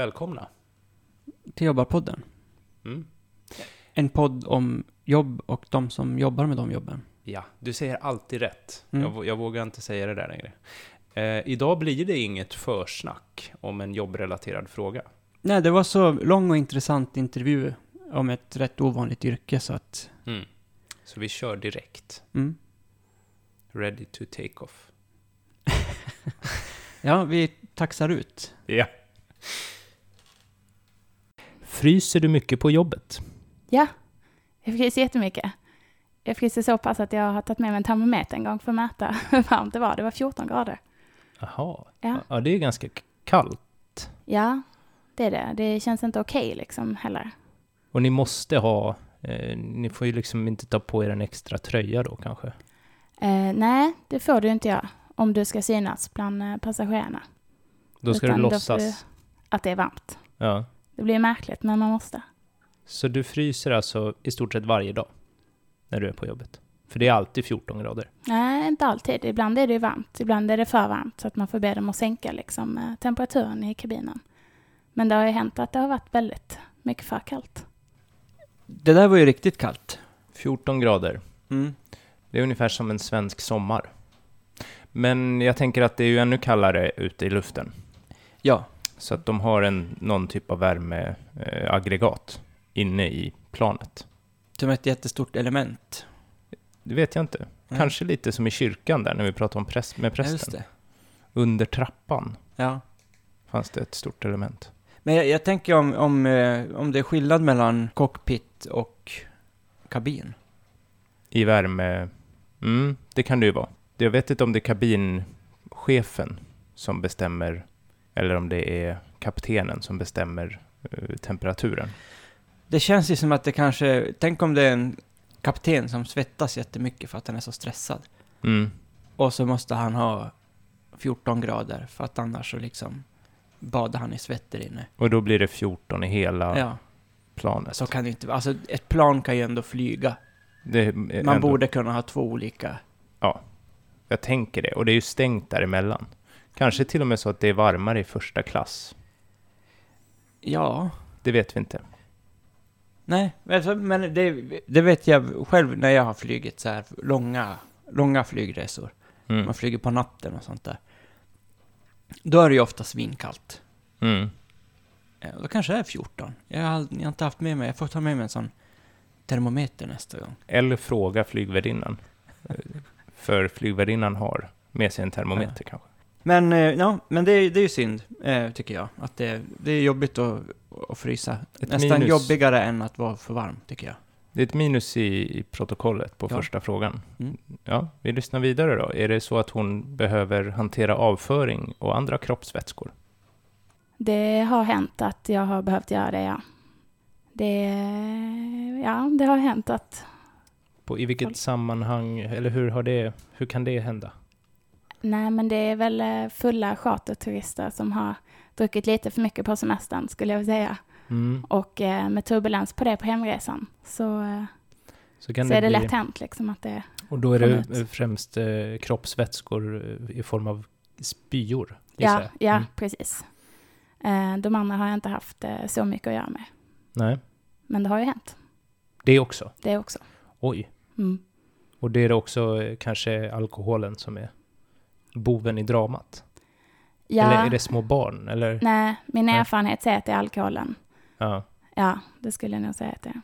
Välkomna. till Jobbarpodden. Mm. En podd om jobb och de som jobbar med de jobben. Ja, du säger alltid rätt. Mm. Jag, jag vågar inte säga det där längre. Eh, idag blir det inget försnack om en jobbrelaterad fråga. Nej, det var så lång och intressant intervju om ett rätt ovanligt yrke så att... Mm. Så vi kör direkt. Mm. Ready to take off. Ja, vi taxar ut. Ja. Fryser du mycket på jobbet? Ja, jag fryser jättemycket. Jag fryser så pass att jag har tagit med mig en termometer en gång för att mäta hur varmt det var. Det var 14 grader. Jaha. Ja. ja, det är ganska kallt. Ja, det är det. Det känns inte okej liksom heller. Och ni måste ha, eh, ni får ju liksom inte ta på er en extra tröja då kanske? Eh, nej, det får du inte göra om du ska synas bland eh, passagerarna. Då ska Utan du då låtsas? du- Att det är varmt. Ja. Det blir märkligt, men man måste. Så du fryser alltså i stort sett varje dag när du är på jobbet? För det är alltid 14 grader. Nej, inte alltid. Ibland är det varmt. Ibland är det för varmt så att man får be dem att sänka liksom, eh, temperaturen i kabinen. Men det har ju hänt att det har varit väldigt mycket för kallt. Det där var ju riktigt kallt. 14 grader. Mm. Det är ungefär som en svensk sommar. Men jag tänker att det är ju ännu kallare ute i luften. Ja, Så att de har en, någon typ av värmeaggregat inne i planet. som ett jättestort element. Det vet jag inte. Kanske lite som i kyrkan där när vi pratade om präst, med Ja, prästen. det. Under trappan Ja. fanns det ett stort element. Men jag, jag tänker om, om, eh, om det är skillnad mellan cockpit och kabin. I värme... Mm, det kan det ju vara. Jag vet inte om det är kabinchefen som bestämmer eller om det är kaptenen som bestämmer eh, temperaturen. Det känns ju som att det kanske... Tänk om det är en kapten som svettas jättemycket för att han är så stressad. Mm. Och så måste han ha 14 grader för att annars så liksom badar han i svett där inne. Och då blir det 14 i hela Ja, planet. så kan det inte. Alltså ett plan kan ju ändå flyga. Man ändå- borde kunna ha två olika. Jag tänker det. Och det är ju stängt däremellan. Kanske till och med så att det är varmare i första klass. Ja, Det vet vi inte. nej, alltså, men det, det vet jag själv när jag har flugit så här långa, långa flygresor. Mm. Man flyger på natten och sånt där. Då är det ju ofta svinkallt. Mm. Ja, då kanske det är 14. Jag har, jag har inte haft med mig, jag får ta med mig en sån termometer nästa gång. Eller fråga flygvärdinnan. För flygvärdinnan har med sig en termometer kanske. Men, eh, ja, men det, är- det är ju synd, eh, tycker jag. Att det, det är jobbigt att, att frysa. Ett Nästan minus. jobbigare än att vara för varm, tycker jag. Det är ett minus i, i protokollet på Ja. första frågan. Mm. Ja, vi lyssnar vidare då. Är det så att hon behöver hantera avföring och andra kroppsvätskor? Det har hänt att jag har behövt göra det, ja. Det, ja, det har hänt att... På, I vilket sammanhang, eller hur, har det, hur kan det hända? Nej, men det är väl eh, fulla charterturister som har druckit lite för mycket på semestern, skulle jag säga. Mm. Och eh, med turbulens på det på hemresan så, eh, Så, så är det bli, lätt hänt liksom att det... Och då är det ut. främst eh, kroppsvätskor eh, i form av spyor? Ja, Mm. precis. Eh, de andra har jag inte haft eh, så mycket att göra med. Nej, Men det har ju hänt, det också. det också. Oj. Mm. Och det är också kanske alkoholen som är boven i dramat? Ja, Eller är det små barn? Eller? nej, min Nej. erfarenhet säger att det är alkoholen. Ja. Ja, det skulle jag nog säga att det är.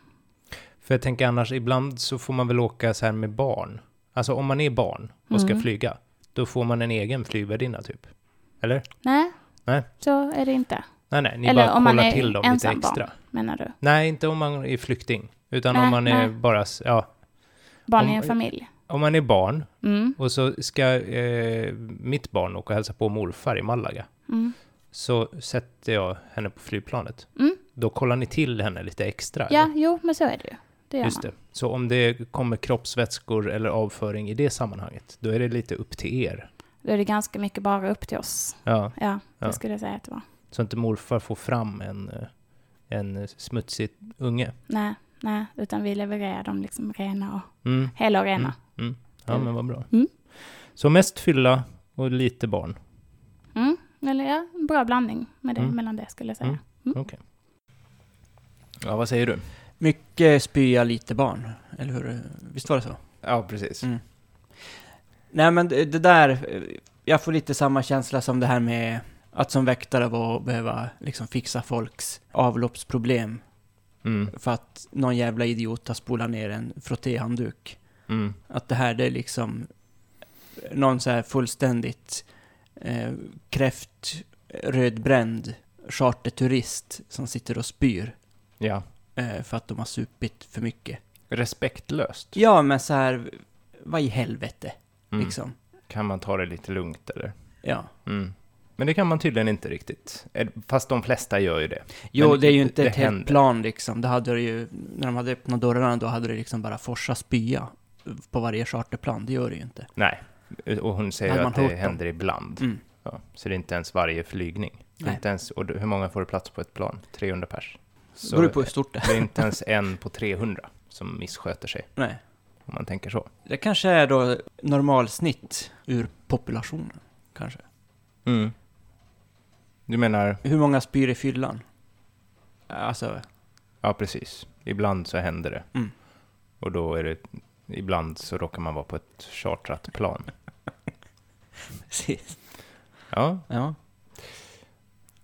För jag tänker annars, ibland så får man väl åka så här med barn. Alltså om man är barn och ska Mm. flyga, då får man en egen flygvärdinna typ. Eller? Nej, Nej. så är det inte. Nej, nej, ni Eller bara om man är till dem lite extra. barn, menar du? Nej, inte om man är flykting. Utan Nej, om man är nej. bara, s- ja, Barn Om- i en familj. Om man är barn Mm, och så ska eh, mitt barn åka och hälsa på morfar i Malaga. mm, Så sätter jag henne på flygplanet. mm. Då kollar ni till henne lite extra? Ja, eller? jo, men så är det ju. Det Just det. Så om det kommer kroppsvätskor eller avföring i det sammanhanget, då är det lite upp till er. Då är det ganska mycket bara upp till oss. Ja, Ja, det Ja. skulle jag säga att det var. så inte morfar får fram en, eh, en smutsig unge. Nej, nej, utan vi levererar dem liksom rena och Mm. hela och rena. Mm. Ja, Mm. men vad bra. Mm. Så mest fylla och lite barn. Mm. Eller ja, en bra blandning med det, Mm. mellan det skulle jag säga. Mm. Mm. Okej. Ja, vad säger du? Mycket spya, lite barn. Eller hur? Visst var det så? Ja, precis. Mm. Nej men det, där, jag får lite samma känsla som det här med att som väktare vara behöva liksom fixa folks avloppsproblem Mm. för att någon jävla idiot har spolat ner en frottéhandduk. Mm. Att det här det är liksom någon så här fullständigt eh, kräft, rödbränd charterturist som sitter och spyr Ja. eh, för att de har supit för mycket. Respektlöst. Ja, men så här, vad i helvete, Mm. liksom. Kan man ta det lite lugnt eller? Ja. Mm. Men det kan man tydligen inte riktigt. Eh, Fast de flesta gör ju det. Jo, Men det är ju inte det ett helt plan liksom. Det hade det ju, när de hade öppnat dörrarna, då hade det liksom bara forsa spya på varje charterplan. Det gör det ju inte. Nej. Och hon säger att det hört dem? händer ibland. Mm. Ja. Så det är inte ens varje flygning. Nej. Inte ens, och hur många får det plats på ett plan? 300 pers. Så, beror på hur stort det är. det är inte ens en på 300 som missköter sig, Nej. om man tänker så. Det kanske är då normalsnitt ur populationen, kanske. Mm. Du menar, Hur många spyr i fyllan? Alltså, ja precis. Ibland så händer det. Mm. Och då är det, ibland så råkar man vara på ett chartrat plan. precis. Ja, Ja.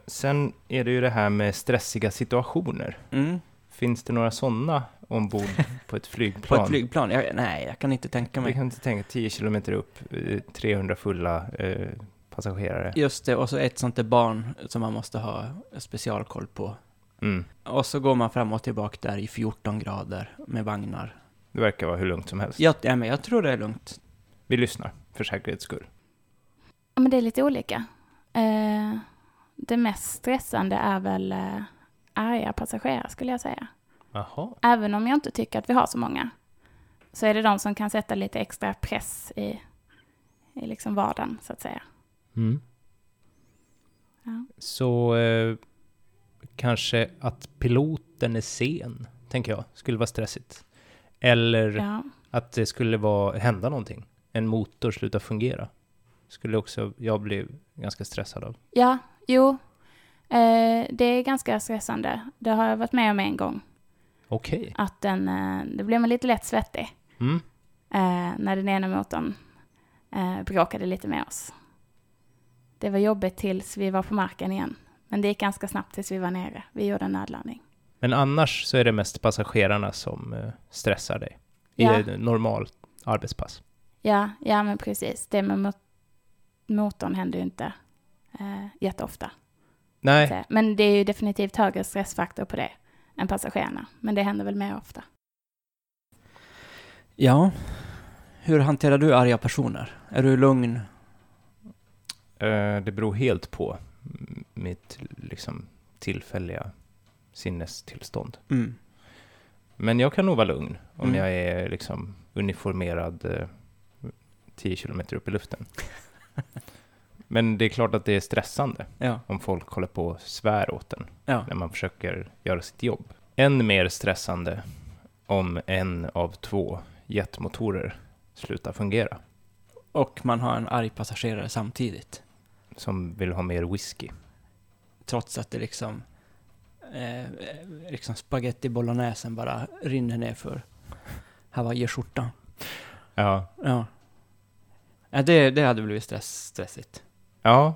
sen är det ju det här med stressiga situationer. Mm. Finns det några sådana ombord på ett På flygplan? ett flygplan? Jag, nej, jag kan inte tänka Jag mig. kan inte tänka 10 kilometer upp, eh, 300 fulla eh, passagerare. Just det, och så ett sånt där barn som man måste ha specialkoll på. Mm. Och så går man fram och tillbaka där i 14 grader med vagnar. Det verkar vara hur lugnt som helst. Jag, ja, men jag tror det är lugnt. Vi lyssnar, för säkerhets skull. Ja, men det är lite olika. Eh, det mest stressande är väl eh, arga passagerare skulle jag säga. Jaha. Även om jag inte tycker att vi har så många. Så är det de som kan sätta lite extra press i, i liksom vardagen så att säga. Mm. Ja. Så eh, kanske att piloten är sen, tänker jag, skulle vara stressigt. Eller Ja. att det skulle vara, hända någonting. En motor slutar fungera. Skulle också jag bli ganska stressad av. Ja, jo. Eh, det är ganska stressande. Det har jag varit med om en gång. Okej. Att den, eh, det blev man lite lätt svettig Mm. eh, när den ena motorn eh, bråkade lite med oss. Det var jobbigt tills vi var på marken igen. Men det gick ganska snabbt tills vi var nere. Vi gjorde en nödlandning. Men annars så är det mest passagerarna som eh, stressar dig. I Ja. ett normalt arbetspass. Ja, ja men precis. Det med mot- motorn händer ju inte eh, jätteofta. Nej, Men det är ju definitivt högre stressfaktor på det än passagerarna. Men det händer väl mer ofta. Ja. Hur hanterar du arga personer? Är du lugn? Eh, Det beror helt på mitt liksom, tillfälliga sinnestillstånd. Mm. Men jag kan nog vara lugn om Mm. jag är liksom uniformerad eh, 10 kilometer upp i luften. Men det är klart att det är stressande Ja. om folk håller på och svär åt en Ja. när man försöker göra sitt jobb. Än mer stressande om en av två jetmotorer slutar fungera, Och man har en arg passagerare samtidigt. som vill ha mer whisky. Trots att det liksom... Eh, liksom spaghetti bolognesen bara rinner ner för hawaiiskjortan. Ja, Ja. ja det, det hade blivit stress, stressigt. ja,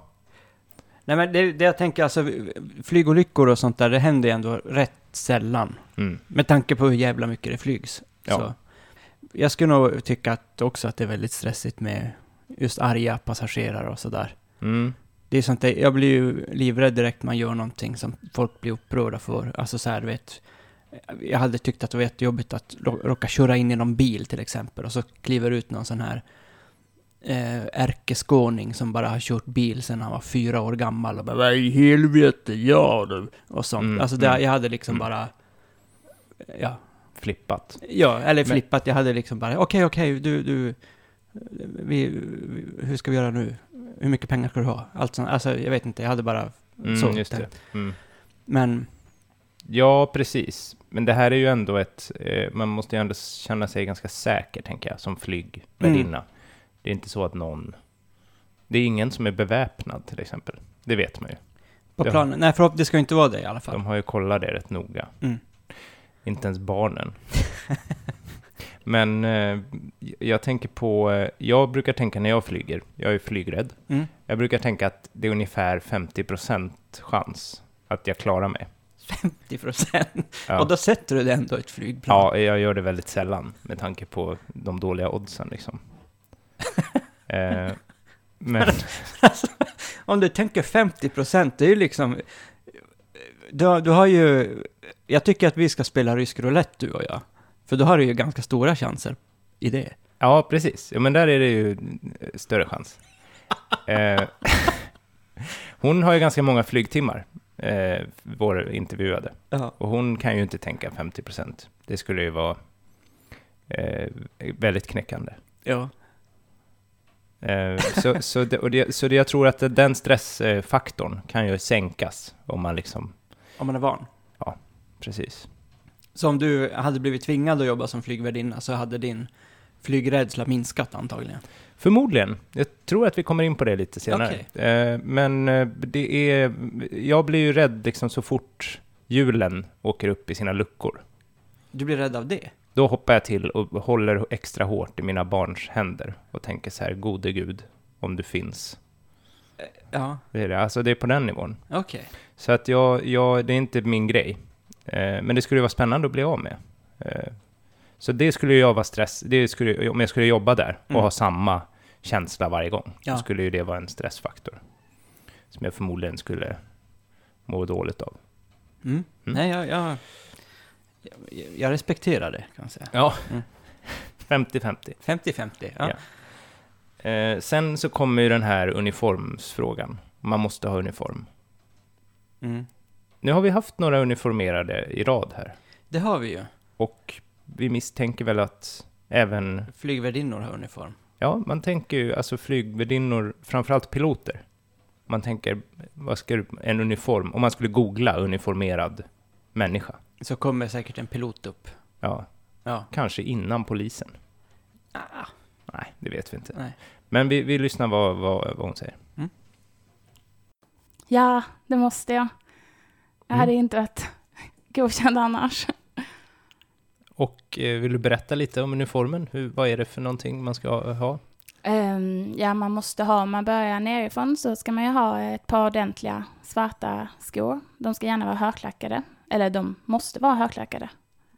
Nej men det, det jag tänker alltså, flygolyckor och sånt där, det händer ju ändå rätt sällan. mm. Med tanke på hur jävla mycket det flygs. Ja. Så. Jag skulle nog tycka att också att det är väldigt stressigt med just arga passagerare och sådär. Mm. Det är sånt där, jag blir ju livrädd direkt man gör någonting som folk blir upprörda för. Alltså så här, du vet. Jag hade tyckt att det var jättejobbigt att rå- råka köra in i någon bil till exempel och så kliver ut någon sån här eh, ärkeskåning som bara har kört bil sedan han var fyra år gammal och bara Vad i helvete, ja du. Och sånt. Mm, alltså det, mm, jag hade liksom mm. bara... Ja, Flippat. Ja, eller Men- flippat. Jag hade liksom bara, okej, okej, du, du, vi, vi, hur ska vi göra nu? Hur mycket pengar ska du ha? Allt sånt, alltså jag vet inte, jag hade bara Mm, så. just det. tänkt. Mm. Men, Ja, precis. Men det här är ju ändå ett... Eh, man måste ju ändå känna sig ganska säker, tänker jag, som flygvärdinna. Det är inte så att någon Det är ingen som är beväpnad till exempel. Det vet man ju. På planen? Nej, förhopp- det ska ju inte vara det i alla fall. De har ju kollat det rätt noga. Mm. Inte ens barnen. Men eh, jag tänker på, eh, jag brukar tänka när jag flyger, jag är flygrädd. Mm. Jag brukar tänka att det är ungefär 50% chans att jag klarar mig. 50 procent. Ja. Och då sätter du det ändå i ett flygplan. Ja, jag gör det väldigt sällan med tanke på de dåliga oddsen liksom. eh, men Alltså, om du tänker 50 procent, det är ju liksom... Du, du har ju... Jag tycker att vi ska spela rysk roulette, du och jag. För då har du ju ganska stora chanser i det. ja, precis. Ja, men där är det ju eh, större chans. Eh, hon har ju ganska många flygtimmar, eh, vår intervjuade. Ja. Och hon kan ju inte tänka 50%. Det skulle ju vara eh, väldigt knäckande. Ja. Eh, så, så, det, och det, så det, jag tror att den stressfaktorn kan ju sänkas om man liksom, Om man är van. precis. Så om du hade blivit tvingad att jobba som flygvärdinna så hade din flygrädsla minskat antagligen. Förmodligen. Jag tror att vi kommer in på det lite senare. Eh, men eh, det är, jag blir ju rädd liksom så fort hjulen åker upp i sina luckor. Du blir rädd av det? Då hoppar jag till och håller extra hårt i mina barns händer och tänker så här, gode gud, om du finns. Ja, Det är det. Alltså det är på den nivån. okej. Så att jag, jag det är inte min grej. Eh, men det skulle ju vara spännande att bli av med. Eh, så det skulle jag vara stress, det skulle, om jag skulle jobba där och Mm. ha samma känsla varje gång, Ja. så skulle ju det vara en stressfaktor. Som jag förmodligen skulle må dåligt av. Mm. Mm. Nej, jag, jag, jag, respekterar det, kan man säga. Ja, Mm. 50-50. 50-50, ja. Ja. Eh, sen så kommer ju den här uniformsfrågan. Man måste ha uniform. Mm. Nu har vi haft några uniformerade i rad här. Det har vi ju. Och vi misstänker väl att även Flygvärdinnor har uniform. Ja, man tänker ju alltså flygvärdinnor, framförallt piloter. Man tänker, vad ska du, en uniform, om man skulle googla uniformerad människa. Så kommer säkert en pilot upp. Ja, Ja. kanske innan polisen. Ah, Nej, det vet vi inte. nej. Men vi, vi lyssnar vad, vad, vad hon säger. Ja, det måste jag. Jag Mm. hade inte varit godkänd annars. Och eh, vill du berätta lite om uniformen? Hur, vad är det för någonting man ska ha? Ehm, ja, man måste ha, om man börjar nerifrån så ska man ju ha ett par ordentliga svarta skor. De ska gärna vara högklackade. Eller de måste vara högklackade.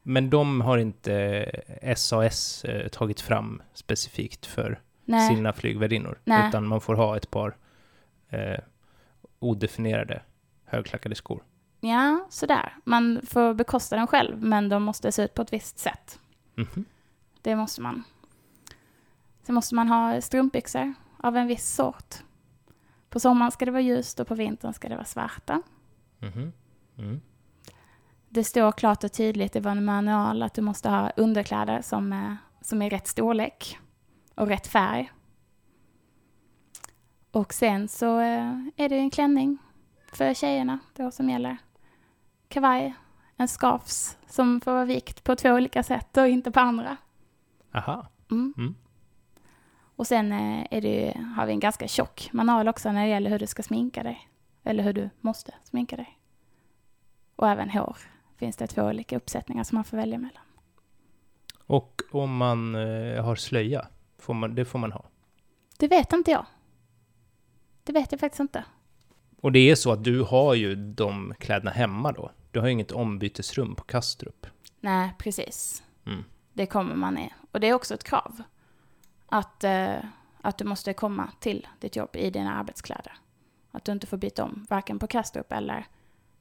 Men de har inte SAS eh, tagit fram specifikt för Nej, sina flygvärdinnor. Nej. Utan man får ha ett par eh, odefinierade högklackade skor. Ja, sådär. Man får bekosta dem själv, men de måste se ut på ett visst sätt. Mhm. Det måste man. Sen måste man ha strumpbyxor av en viss sort. På sommaren ska det vara ljust och på vintern ska det vara svarta. Mhm. Mm. Det står klart och tydligt i vår manual att du måste ha underkläder som är, som är rätt storlek och rätt färg. Och sen så eh, är det en klänning för tjejerna då som gäller. Kavaj, en skafs som får vara vikt på två olika sätt och inte på andra. Aha. Mm. Mm. Och sen eh, är det, har vi en ganska tjock manual också när det gäller hur du ska sminka dig. Eller hur du måste sminka dig. Och även hår finns det två olika uppsättningar som man får välja mellan. Och om man eh, har slöja, får man, det får man ha. Det vet inte jag. Det vet jag faktiskt inte. Och det är så att du har ju de kläderna hemma då? Du har ju inget ombytesrum på Kastrup. Nej, precis. Mm. Det kommer man i. Och det är också ett krav. Att, eh, att du måste komma till ditt jobb i dina arbetskläder. Att du inte får byta om, varken på Kastrup eller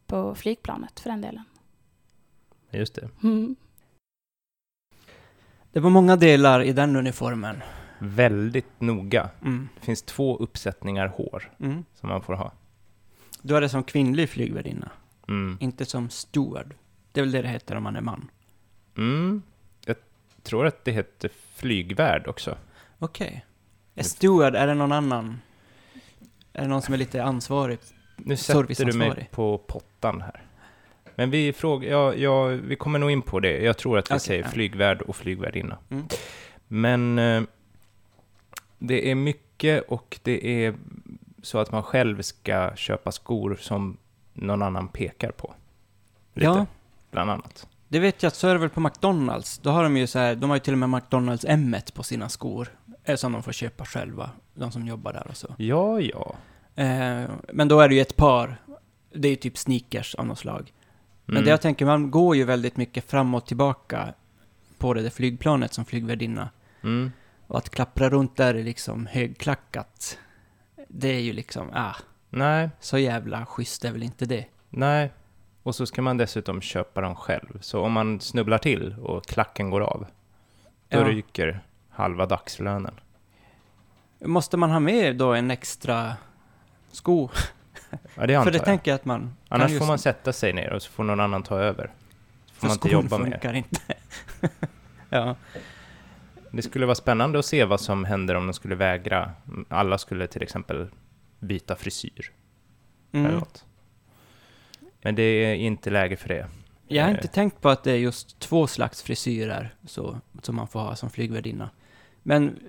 på flygplanet för den delen. Just det. Mm. Det var många delar i den uniformen. Väldigt noga. Mm. Det finns två uppsättningar hår Mm. som man får ha. Du det som kvinnlig flygvärdinna, Mm. inte som steward. Det är väl det det heter om man är man. Mm. Jag tror att det heter flygvärd också. Okej. Är steward, är det någon annan? Är det någon som är lite ansvarig? Nu sätter du mig på pottan här. Men vi, frågar, ja, ja, vi kommer nog in på det. Jag tror att vi Okej, säger ja. flygvärd och flygvärdinna. Mm. Men eh, Det är mycket och det är så att man själv ska köpa skor som någon annan pekar på. Lite, Ja, bland annat. det vet jag att så är det väl på McDonalds. Då har de ju så här, de har ju till och med McDonalds m på sina skor. eh, Som de får köpa själva, de som jobbar där och så. Ja, ja. Eh, men då är det ju ett par, det är ju typ sneakers av något slag. Men Mm. det jag tänker, man går ju väldigt mycket fram och tillbaka på det där flygplanet som flygvärdinna. Mm. Och att klappra runt där är liksom högklackat. Det är ju liksom, ah, Nej, så jävla schysst är väl inte det. nej. Och så ska man dessutom köpa dem själv. Så om man snubblar till och klacken går av, då Ja. ryker halva dagslönen. Måste man ha med då en extra sko? Ja, det antar För det jag. tänker jag att man... kan Annars just- får man sätta sig ner och så får någon annan ta över. Så får för man inte skon jobba mer. funkar inte. ja. Det skulle vara spännande att se vad som händer om de skulle vägra. Alla skulle till exempel byta frisyr. Eller Mm. något. Men det är inte läge för det. Jag har Eh. inte tänkt på att det är just två slags frisyrer så, som man får ha som flygvärdinna. Men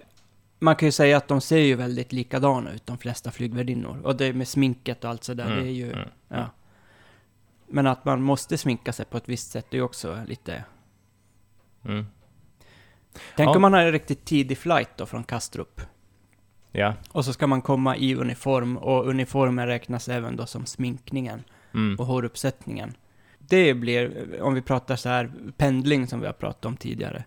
man kan ju säga att de ser ju väldigt likadana ut, de flesta flygvärdinnor. Och det med sminket och allt sådär, Mm, det är ju... mm. Ja. Men att man måste sminka sig på ett visst sätt, det är ju också lite... Mm. Tänk Ja. om man har en riktigt tidig flight då från Kastrup. Ja. Och så ska man komma i uniform, och uniformen räknas även då som sminkningen Mm. och håruppsättningen. Det blir, om vi pratar så här pendling som vi har pratat om tidigare.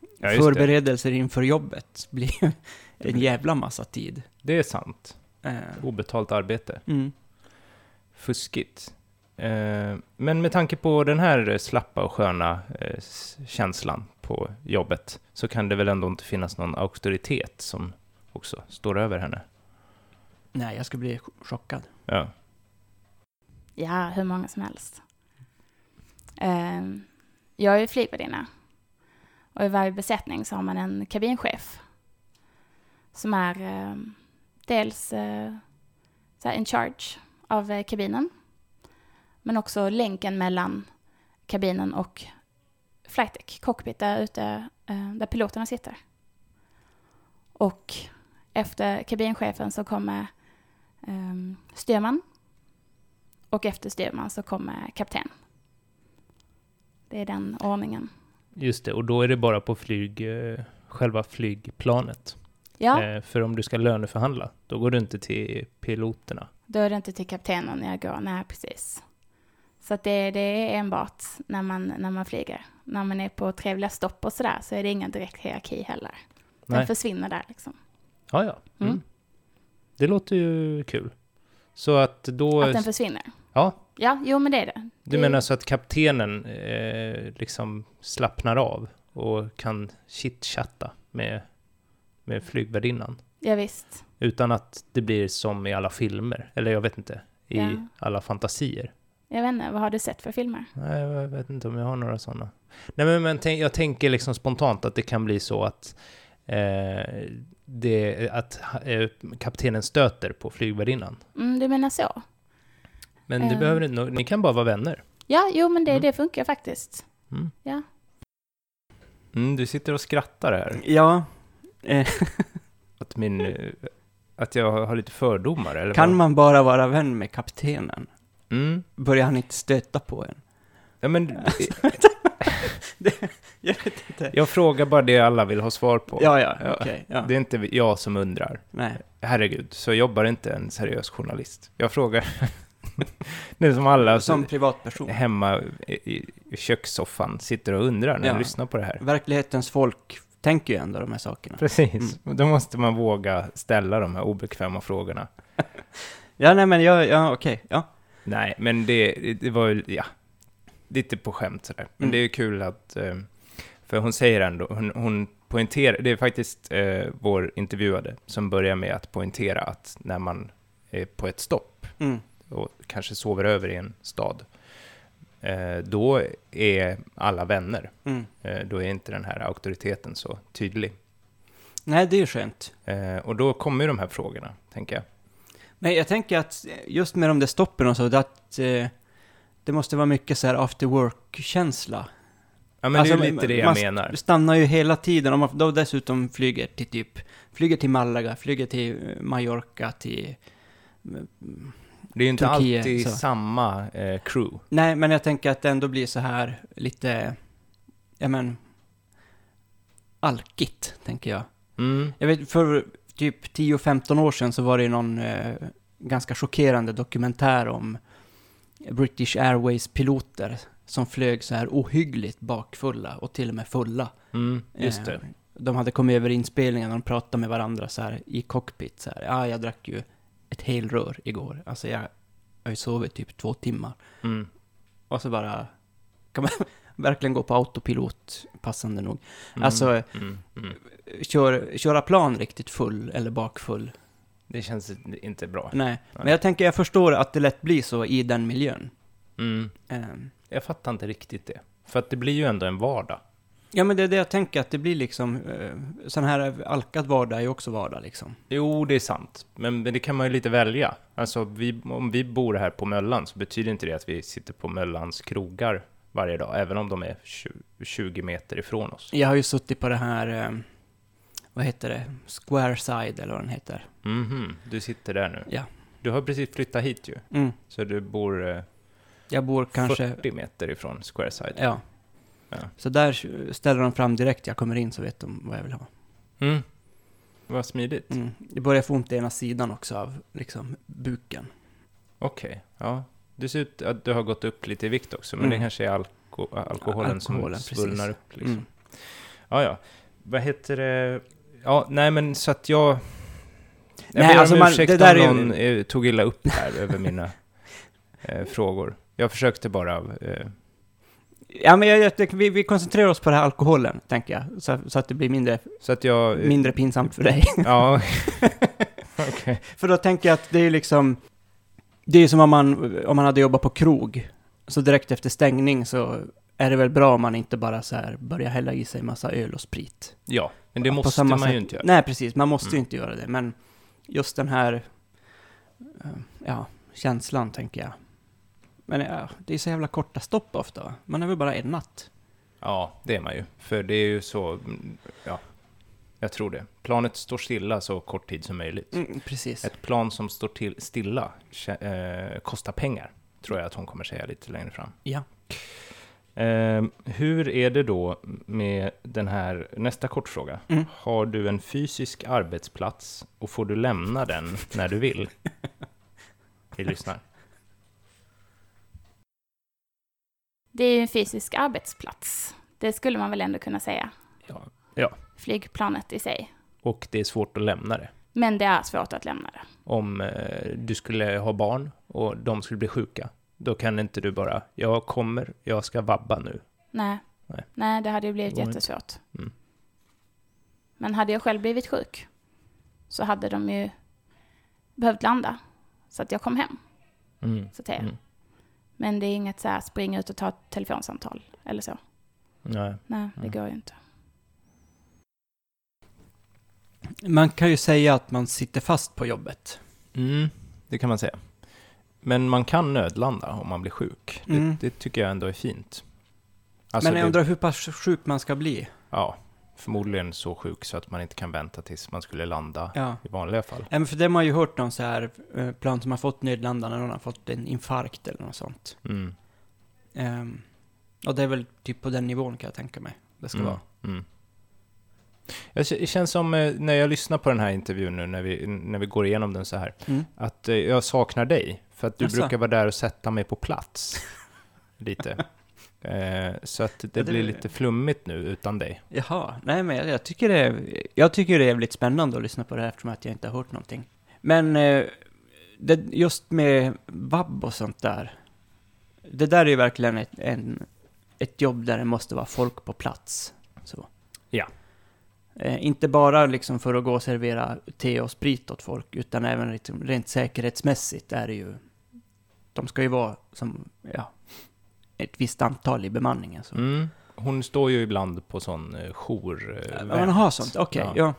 Ja, just det. Förberedelser inför jobbet blir en jävla massa tid. det är sant. Eh, Obetalt arbete. mm. Fuskigt. Eh, men med tanke på den här slappa och sköna s- känslan på jobbet så kan det väl ändå inte finnas någon auktoritet som också står över henne. Nej, jag ska bli chockad. Ja. Ja, hur många som helst. Ehm, jag är flygvärdinna. Och i varje besättning så har man en kabinchef. Som är ehm, dels uh, så här in charge av eh, kabinen. Men också länken mellan kabinen och flight deck, cockpit, där ute eh, där piloterna sitter. Och efter kabinchefen så kommer um, styrman och efter styrman så kommer kapten. Det är den ordningen. Just det, och då är det bara på flyg, eh, själva flygplanet. Ja, Eh, för om du ska löneförhandla, då går du inte till piloterna. då är det inte till kaptenen jag går. Nej, precis. Så att det, det är enbart när man, när man flyger. När man är på trevliga stopp och sådär så är det ingen direkt hierarki heller. Den Nej. försvinner där liksom. Ja, ja. Mm. Mm. Det låter ju kul. Så att då... Att den försvinner. Ja, Ja, jo men det är det. du det, menar så att kaptenen eh, liksom slappnar av och kan chitchatta med, med flygvärdinnan? Ja, visst. Utan att det blir som i alla filmer, eller jag vet inte, i Ja. alla fantasier. Jag vet inte, vad har du sett för filmer? Nej, jag vet inte om jag har några sådana. Nej, men, men tänk, jag tänker liksom spontant att det kan bli så att, eh, det, att eh, kaptenen stöter på flygvärdinnan. Mm, du menar så? Men det Eh. behöver inte, ni kan bara vara vänner. Ja, jo men det, Mm. det funkar faktiskt. Mm. Ja. Mm, du sitter och skrattar här. Ja, eh, Att, min, eh, att jag har lite fördomar, eller kan vad? man bara vara vän med kaptenen? Mm. Börjar han inte stöta på en? Ja, men Jag vet inte. jag frågar bara det alla vill ha svar på. Ja, ja, Ja. okej. ja. Det är inte jag som undrar. Nej. Herregud, så jobbar inte en seriös journalist. Jag frågar. är som alla Som privatperson. hemma i, i, kökssoffan sitter och undrar när Ja. de lyssnar på det här. Verklighetens folk tänker ju ändå de här sakerna. Precis, och då måste man våga ställa de här obekväma frågorna. Ja, nej men jag, ja, okej, ja. Nej, men det, det var ju, ja, lite på skämt sådär. Men Mm. det är kul att, eh, för hon säger ändå, hon, hon poängterar, det är faktiskt eh, vår intervjuade som börjar med att poängtera att när man är på ett stopp Mm. och kanske sover över i en stad, eh, då är alla vänner. Mm. Eh, då är inte den här auktoriteten så tydlig. Nej, det är ju skönt. Eh, och då kommer ju de här frågorna, tänker jag. Men jag tänker att just med de där stoppen och så, att eh, det måste vara mycket så här after work-känsla. Ja, men Alltså, det är lite det jag man- menar. Du stannar ju hela tiden, om man då dessutom flyger till typ, flyger till Malaga, flyger till eh, Mallorca, till... mm, Det är ju inte Turkiet, alltid så. samma eh, crew. Nej, men jag tänker att det ändå blir så här lite, ja men, alkigt, tänker jag. Mm. Jag vet, för typ 10-15 år sedan så var det någon eh, ganska chockerande dokumentär om British Airways-piloter som flög så här ohyggligt bakfulla och till och med fulla. Mm, just det. Eh, De hade kommit över inspelningen och de pratade med varandra så här i cockpit så här. Ja, jag drack ju ett helrör igår. Alltså jag, jag har ju sovit typ två timmar. Mm. Och så bara kan man verkligen gå på autopilot, passande nog. Mm. Alltså, Mm. Mm. Kör, köra plan riktigt full eller bakfull. Det känns inte bra. Nej, Nej. men jag tänker, jag förstår att det lätt blir så i den miljön. Mm. Ehm, Jag fattar inte riktigt det. För att det blir ju ändå en vardag. Ja, men det är det jag tänker, att det blir liksom, eh, sån här alkad vardag är ju också vardag liksom. Jo, det är sant. Men, men det kan man ju lite välja. Alltså, vi, om vi bor här på Möllan så betyder inte det att vi sitter på Möllans krogar varje dag, även om de är 20, 20 meter ifrån oss. Jag har ju suttit på det här, eh, vad heter det, Square Side eller vad den heter. Mhm, du sitter där nu. Ja. Du har precis flyttat hit ju, Mm. så du bor eh, Jag bor kanske, 40 meter ifrån Squareside. ja. Ja. Så där ställer de fram direkt jag kommer in så vet de vad jag vill ha. Mm. Vad smidigt. Mm. Jag börjar få ont i ena sidan också av liksom buken. Okej, ja. Du ser ut att du har gått upp lite i vikt också, men Mm. det kanske är alko alkoholen, Alkoholen, som svullnar upp. Liksom. Mm. Ja, ja. Vad heter det? Ja, nej men så att jag... Jag Nej, ber alltså om man- ursäkt om någon eh, tog illa upp här över mina eh, frågor. Jag försökte bara... Eh, Ja, men jag, jag, vi, vi koncentrerar oss på det här alkoholen, tänker jag. Så, så att det blir mindre, så att jag... eh, mindre pinsamt för dig. Ja. Okej. För då tänker jag att det är liksom... Det är ju som om man, om man hade jobbat på krog. Så direkt efter stängning så är det väl bra om man inte bara så här börjar hälla i sig massa öl och sprit. Ja, men det måste man sätt. ju inte göra. Nej, precis. Man måste ju Mm. inte göra det. Men just den här... eh, Ja, känslan tänker jag. Men ja, det är så jävla korta stopp ofta. va? Man är väl bara en natt. Ja, det är man ju. För det är ju så... Ja, jag tror det. Planet står stilla så kort tid som möjligt. Mm, precis. Ett plan som står till stilla eh, kostar pengar, tror jag att hon kommer säga lite längre fram. Ja. Eh, hur är det då med den här, nästa kortfråga. Mm. Har du en fysisk arbetsplats och får du lämna den när du vill? Vi lyssnar. Det är ju en fysisk arbetsplats. Det skulle man väl ändå kunna säga. Ja. ja. Flygplanet i sig. Och det är svårt att lämna det. Men det är svårt att lämna det. Om eh, du skulle ha barn och de skulle bli sjuka, då kan inte du bara, jag kommer, jag ska vabba nu. Nej. Nej. Nej, det hade ju blivit jättesvårt. Mm. Men hade jag själv blivit sjuk så hade de ju behövt landa. Så att jag kom hem, Mm. så att. Mm. Men det är inget så här springa ut och ta ett telefonsamtal eller så. Nej. Nej, det Mm. går ju inte. Man kan ju säga att man sitter fast på jobbet. Mm, det kan man säga. Men man kan nödlanda om man blir sjuk. Mm. Det, det tycker jag ändå är fint. Alltså Men jag det, undrar hur pass sjuk man ska bli. Ja, förmodligen så sjuk så att man inte kan vänta tills man skulle landa Ja. i vanliga fall. Ja, men för det har man ju hört någon så här eh, plan som har fått nödlanda när någon har fått en infarkt eller något sånt. Mm. Ehm, och det är väl typ på den nivån kan jag tänka mig. Det ska Mm. vara. Mm. Det känns som eh, när jag lyssnar på den här intervjun nu, när vi, när vi går igenom den så här, Mm. att eh, jag saknar dig. För att du Jaså? brukar vara där och sätta mig på plats. Lite. Eh, så att det, Ja, det- blir lite flummigt nu utan dig. Jaha, nej men jag, tycker det är, jag tycker det är jävligt spännande att lyssna på det här eftersom att jag inte har hört någonting. Men eh, det, just med vab och sånt där. Det där är ju verkligen ett, en, ett jobb där det måste vara folk på plats. Så. Ja. Eh, inte bara liksom för att gå och servera te och sprit åt folk, utan även liksom rent säkerhetsmässigt är det ju... De ska ju vara som, ja, ett visst antal i bemanningen. Så. Mm. Hon står ju ibland på sån eh, jour. Eh, Ja, man har sånt, okej. Ja. ja.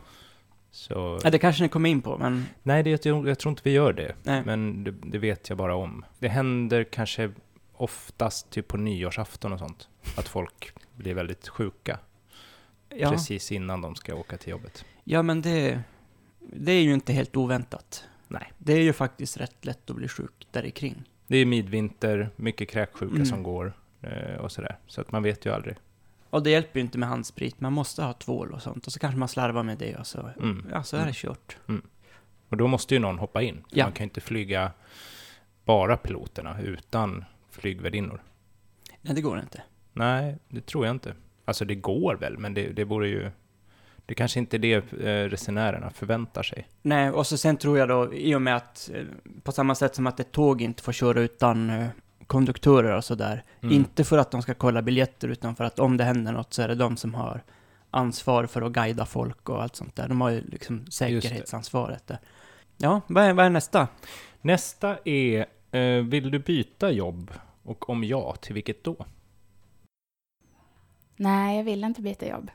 Så, Ja, det kanske ni kommer in på, men... nej, det, jag, jag tror inte vi gör det. Nej. Men det, det vet jag bara om. Det händer kanske oftast typ på nyårsafton och sånt. Att folk blir väldigt sjuka Ja, precis innan de ska åka till jobbet. ja men det, det är ju inte helt oväntat. Nej. Det är ju faktiskt rätt lätt att bli sjuk där kring. Det är midvinter, mycket kräksjuka Mm. som går eh, och sådär. Så att man vet ju aldrig. Och det hjälper ju inte med handsprit, man måste ha tvål och sånt. Och så kanske man slarvar med det och så, Mm. ja, så är Mm. det kört. Och då måste ju någon hoppa in. Ja. Man kan ju inte flyga bara piloterna utan flygvärdinnor. Nej, det går inte. Nej, det tror jag inte. Alltså det går väl, men det, det vore ju... Det kanske inte är det eh, resenärerna förväntar sig. Nej, och så sen tror jag då, i och med att, eh, på samma sätt som att ett tåg inte får köra utan eh, konduktörer och sådär. Mm. Inte för att de ska kolla biljetter, utan för att om det händer något så är det de som har ansvar för att guida folk och allt sånt där. De har ju liksom säkerhetsansvaret där. Ja, vad är, vad är nästa? Nästa är, eh, vill du byta jobb? Och om ja, till vilket då? Nej, jag vill inte byta jobb.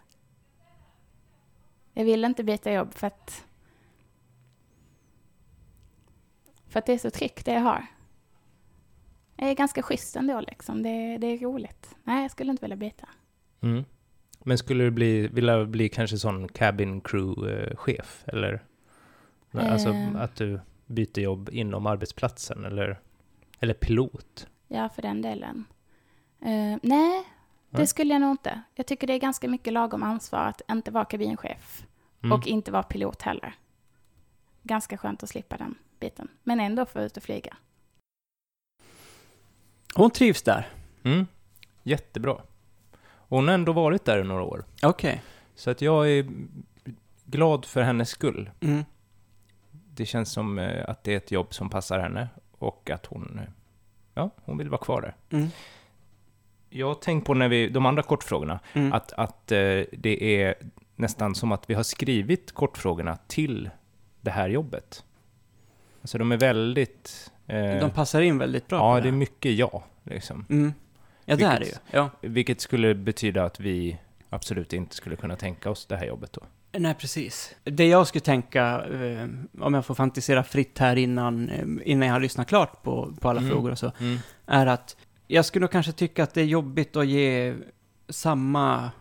Jag vill inte byta jobb för att... För att det är så tryggt det jag har. Jag är ganska schysst ändå liksom. Det, det är roligt. Nej, jag skulle inte vilja byta. Mm. Men skulle du bli, vilja bli kanske sån cabin crew-chef? Eller? Alltså Eh. att du byter jobb inom arbetsplatsen? Eller, eller pilot? Ja, för den delen. Eh, nej, det skulle jag nog inte. Jag tycker det är ganska mycket lagom ansvar att inte vara kabinchef. Mm. Och inte vara pilot heller. Ganska skönt att slippa den biten. Men ändå få ut och flyga. Hon trivs där. Mm. Jättebra. Hon har ändå varit där i några år. Okej. Så att jag är glad för hennes skull. Mm. Det känns som eh, att det är ett jobb som passar henne och att hon, eh, ja, hon vill vara kvar där. Mm. Jag har tänkt på när vi, de andra kortfrågorna, Mm. att, att eh, det är nästan som att vi har skrivit kortfrågorna till det här jobbet. Alltså de är väldigt... Eh, De passar in väldigt bra ja, på det är mycket ja, liksom. Mm. Ja, det är det ju. Vilket- Ja. Vilket skulle betyda att vi absolut inte skulle kunna tänka oss det här jobbet då. Nej, precis. Det jag skulle tänka, eh, om jag får fantisera fritt här innan, eh, innan jag har lyssnat klart på, på alla Mm. frågor och så, är att jag skulle nog kanske tycka att det är jobbigt att ge samma...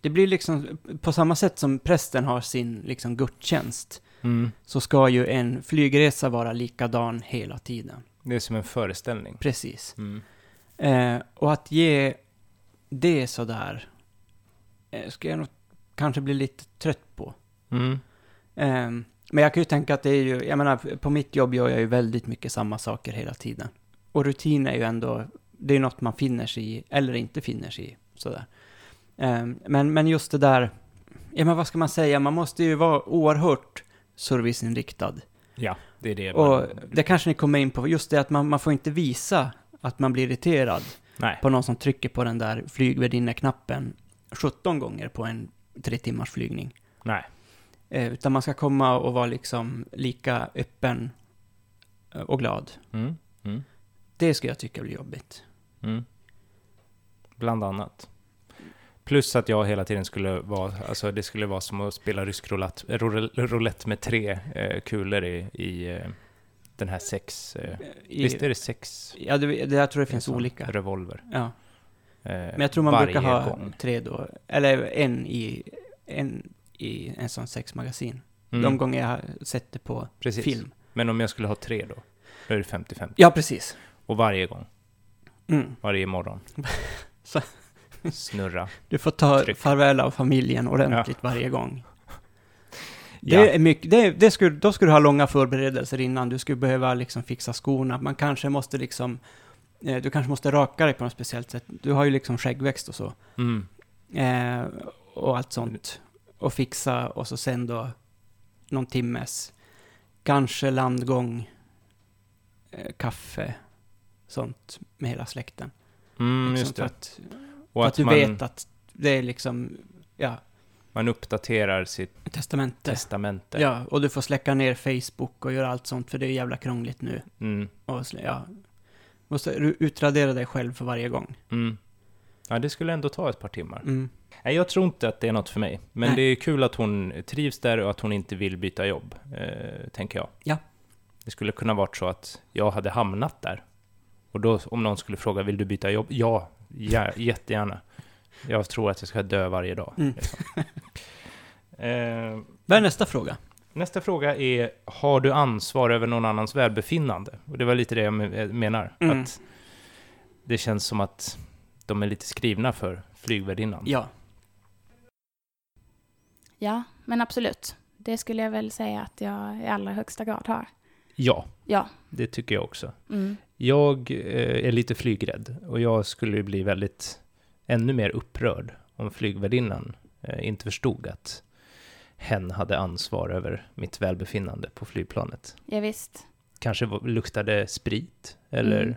Det blir liksom, på samma sätt som prästen har sin liksom gudstjänst, Mm. så ska ju en flygresa vara likadan hela tiden. Det är som en föreställning. Precis. Mm. Eh, och att ge det sådär, eh, ska jag nog kanske bli lite trött på. Mm. Ehm, men jag kan ju tänka att det är ju, jag menar, på mitt jobb gör jag ju väldigt mycket samma saker hela tiden. Och rutin är ju ändå, det är något man finner sig i, eller inte finner sig i, sådär. Ehm, men, men just det där, ja men vad ska man säga, man måste ju vara oerhört serviceinriktad. Ja, det är det. Och man- det kanske ni kommer in på, just det att man, man får inte visa att man blir irriterad Nej. på någon som trycker på den där flygvärdinne-knappen 17 gånger på en tre timmars flygning. Nej. Eh, utan man ska komma och vara liksom lika öppen eh, och glad. Mm. Mm. Det skulle jag tycka blir jobbigt. Mm. Bland annat. Plus att jag hela tiden skulle vara, alltså det skulle vara som att spela rysk roulette, roul- roulette med tre eh, kulor i, i eh, den här sex, eh, I, visst är det sex? Ja, det, det, jag tror det finns sån olika. Revolver. Ja. Eh, Men jag tror man brukar ha gång. tre då. Eller en i en, i en sån sexmagasin. Mm, De gånger jag har sett det på precis. film. Men om jag skulle ha tre då? Då är det 50-50. Ja, precis. Och varje gång, Mm. varje morgon. Så- Snurra. Du får ta Tryck. farväl av familjen ordentligt varje gång. Det Ja. är mycket, det, det skulle, då skulle du ha långa förberedelser innan. Du skulle behöva liksom fixa skorna. Man kanske måste liksom, eh, du kanske måste raka dig på något speciellt sätt. Du har ju liksom skäggväxt och så. Mm. Eh, och allt sånt. Och fixa och så sen då någon timmes, kanske landgång, eh, kaffe, sånt med hela släkten. Mm, liksom just för det. att, Och för att, att du man, vet att det är liksom, ja, man uppdaterar sitt testamente. testamente. Ja, och du får släcka ner Facebook och göra allt sånt för det är jävla krångligt nu. Mm. Och ja, måste utradera dig själv för varje gång. Mm. Ja, det skulle ändå ta ett par timmar. Mm. Nej, jag tror inte att det är något för mig. Men Nej. det är kul att hon trivs där och att hon inte vill byta jobb, eh, tänker jag. Ja. Det skulle kunna varit så att jag hade hamnat där. Och då, om någon skulle fråga, vill du byta jobb? Ja, ja jättegärna. Jag tror att jag ska dö varje dag. Mm. liksom. eh, Vad är nästa fråga? nästa fråga är, har du ansvar över någon annans välbefinnande? Och det var lite det jag me- menar. Mm. Att det känns som att de är lite skrivna för flygvärdinnan. Ja. Ja, men absolut. Det skulle jag väl säga att jag i allra högsta grad har. ja, Ja. det tycker jag också. Mm. Jag eh, är lite flygrädd och jag skulle ju bli väldigt ännu mer upprörd om flygvärdinnan eh, inte förstod att hen hade ansvar över mitt välbefinnande på flygplanet. Ja, visst. Kanske luktade sprit eller Mm.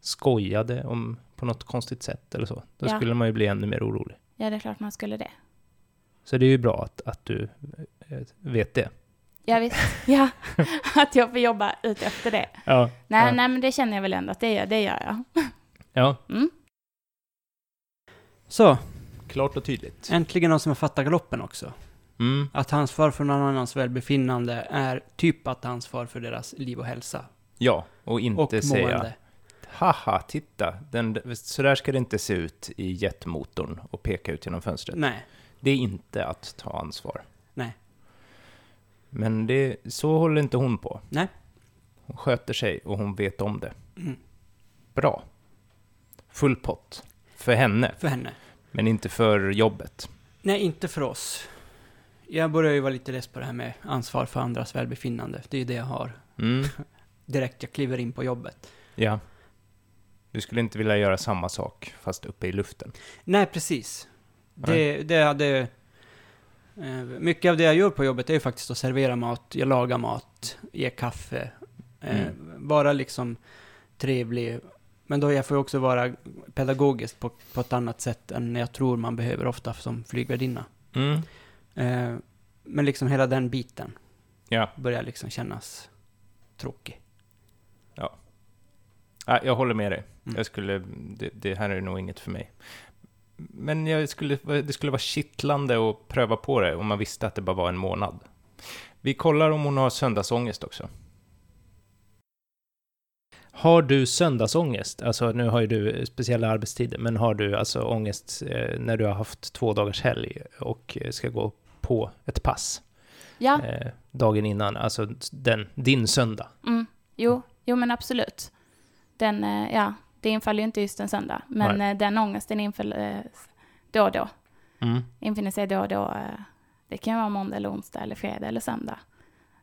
skojade om på något konstigt sätt eller så. Då Ja. skulle man ju bli ännu mer orolig. Ja, det är klart man skulle det. Så det är ju bra att, att du eh, vet det. Ja, visst. Ja, att jag får jobba ut efter det. Ja. Nej, ja. nej, men det känner jag väl ändå att det gör, det gör jag. ja, Mm. Så, klart och tydligt. äntligen någon som har fattat galoppen också. Mm. Att ta ansvar för någon annans välbefinnande är typ att ta ansvar för deras liv och hälsa. Ja, och inte och säga mående. Haha, titta, den, så där ska det inte se ut i jetmotorn och peka ut genom fönstret. Nej. Det är inte att ta ansvar. Men det, så håller inte hon på. Nej. Hon sköter sig och hon vet om det. Mm. Bra. Full pott. För henne, För henne. men inte för jobbet. Nej, inte för oss. Jag börjar ju vara lite less på det här med ansvar för andras välbefinnande. Det är ju det jag har Mm, direkt jag kliver in på jobbet. ja. Du skulle inte vilja göra samma sak, fast uppe i luften. Nej, precis. Det, det hade... Eh, mycket av det jag gör på jobbet är ju faktiskt att servera mat, jag lagar mat, ge kaffe, eh, Mm. vara liksom trevlig. Men då jag får jag också vara pedagogisk på, på ett annat sätt än jag tror man behöver ofta som flygvärdinna. Mm, Eh, men liksom hela den biten ja. börjar liksom kännas tråkig. Ja, jag håller med dig. Mm. Jag skulle, det, det här är nog inget för mig. Men jag skulle, det skulle vara kittlande att pröva på det om man visste att det bara var en månad. Vi kollar om hon har söndagsångest också. Har du söndagsångest? Alltså nu har ju du speciella arbetstider, men har du alltså ångest eh, när du har haft två dagars helg och ska gå på ett pass Ja, eh, dagen innan, alltså den, din söndag? mm. jo, jo men absolut. Den, eh, ja, det infaller ju inte just en söndag, men Nej. eh, den ångesten infaller eh, då och då. Mm. Infinner sig då och då. eh, Det kan vara måndag eller onsdag eller fredag eller söndag.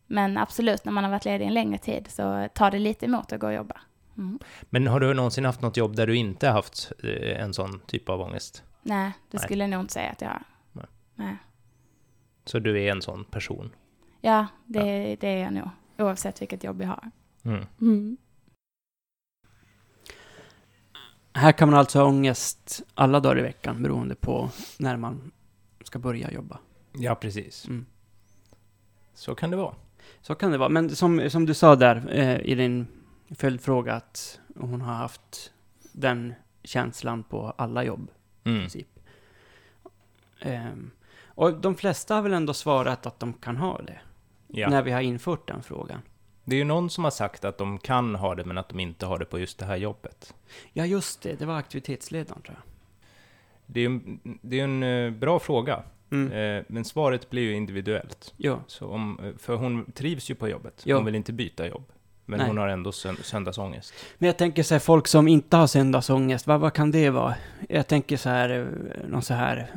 Men absolut, när man har varit ledig en längre tid så tar det lite emot att gå och jobba. Mm. Men har du någonsin haft något jobb där du inte haft en sån typ av ångest? Nej, det Nej. skulle jag nog inte säga att jag har. Nej. Nej. Så du är en sån person? Ja, det, det är jag nog. Oavsett vilket jobb jag har. Mm. Mm. Här kan man alltså ha ångest alla dagar i veckan beroende på när man ska börja jobba. Ja, precis. Mm. Så kan det vara. Så kan det vara. Men som, som du sa där eh, i din följdfråga att hon har haft den känslan på alla jobb i Mm. princip. Ehm, och de flesta har väl ändå svarat att de kan ha det. Ja. När vi har infört den frågan. Det är ju någon som har sagt att de kan ha det, men att de inte har det på just det här jobbet. Ja, just det. Det var aktivitetsledaren tror jag. Det är en, det är en eh, bra fråga, Mm. eh, men svaret blir ju individuellt. Jo. Så om, eh, för hon trivs ju på jobbet. Ja. Hon vill inte byta jobb. Men Nej. hon har ändå sön söndagsångest. Men jag tänker så här, folk som inte har söndagsångest, vad, vad kan det vara? Jag tänker så här, någon så här,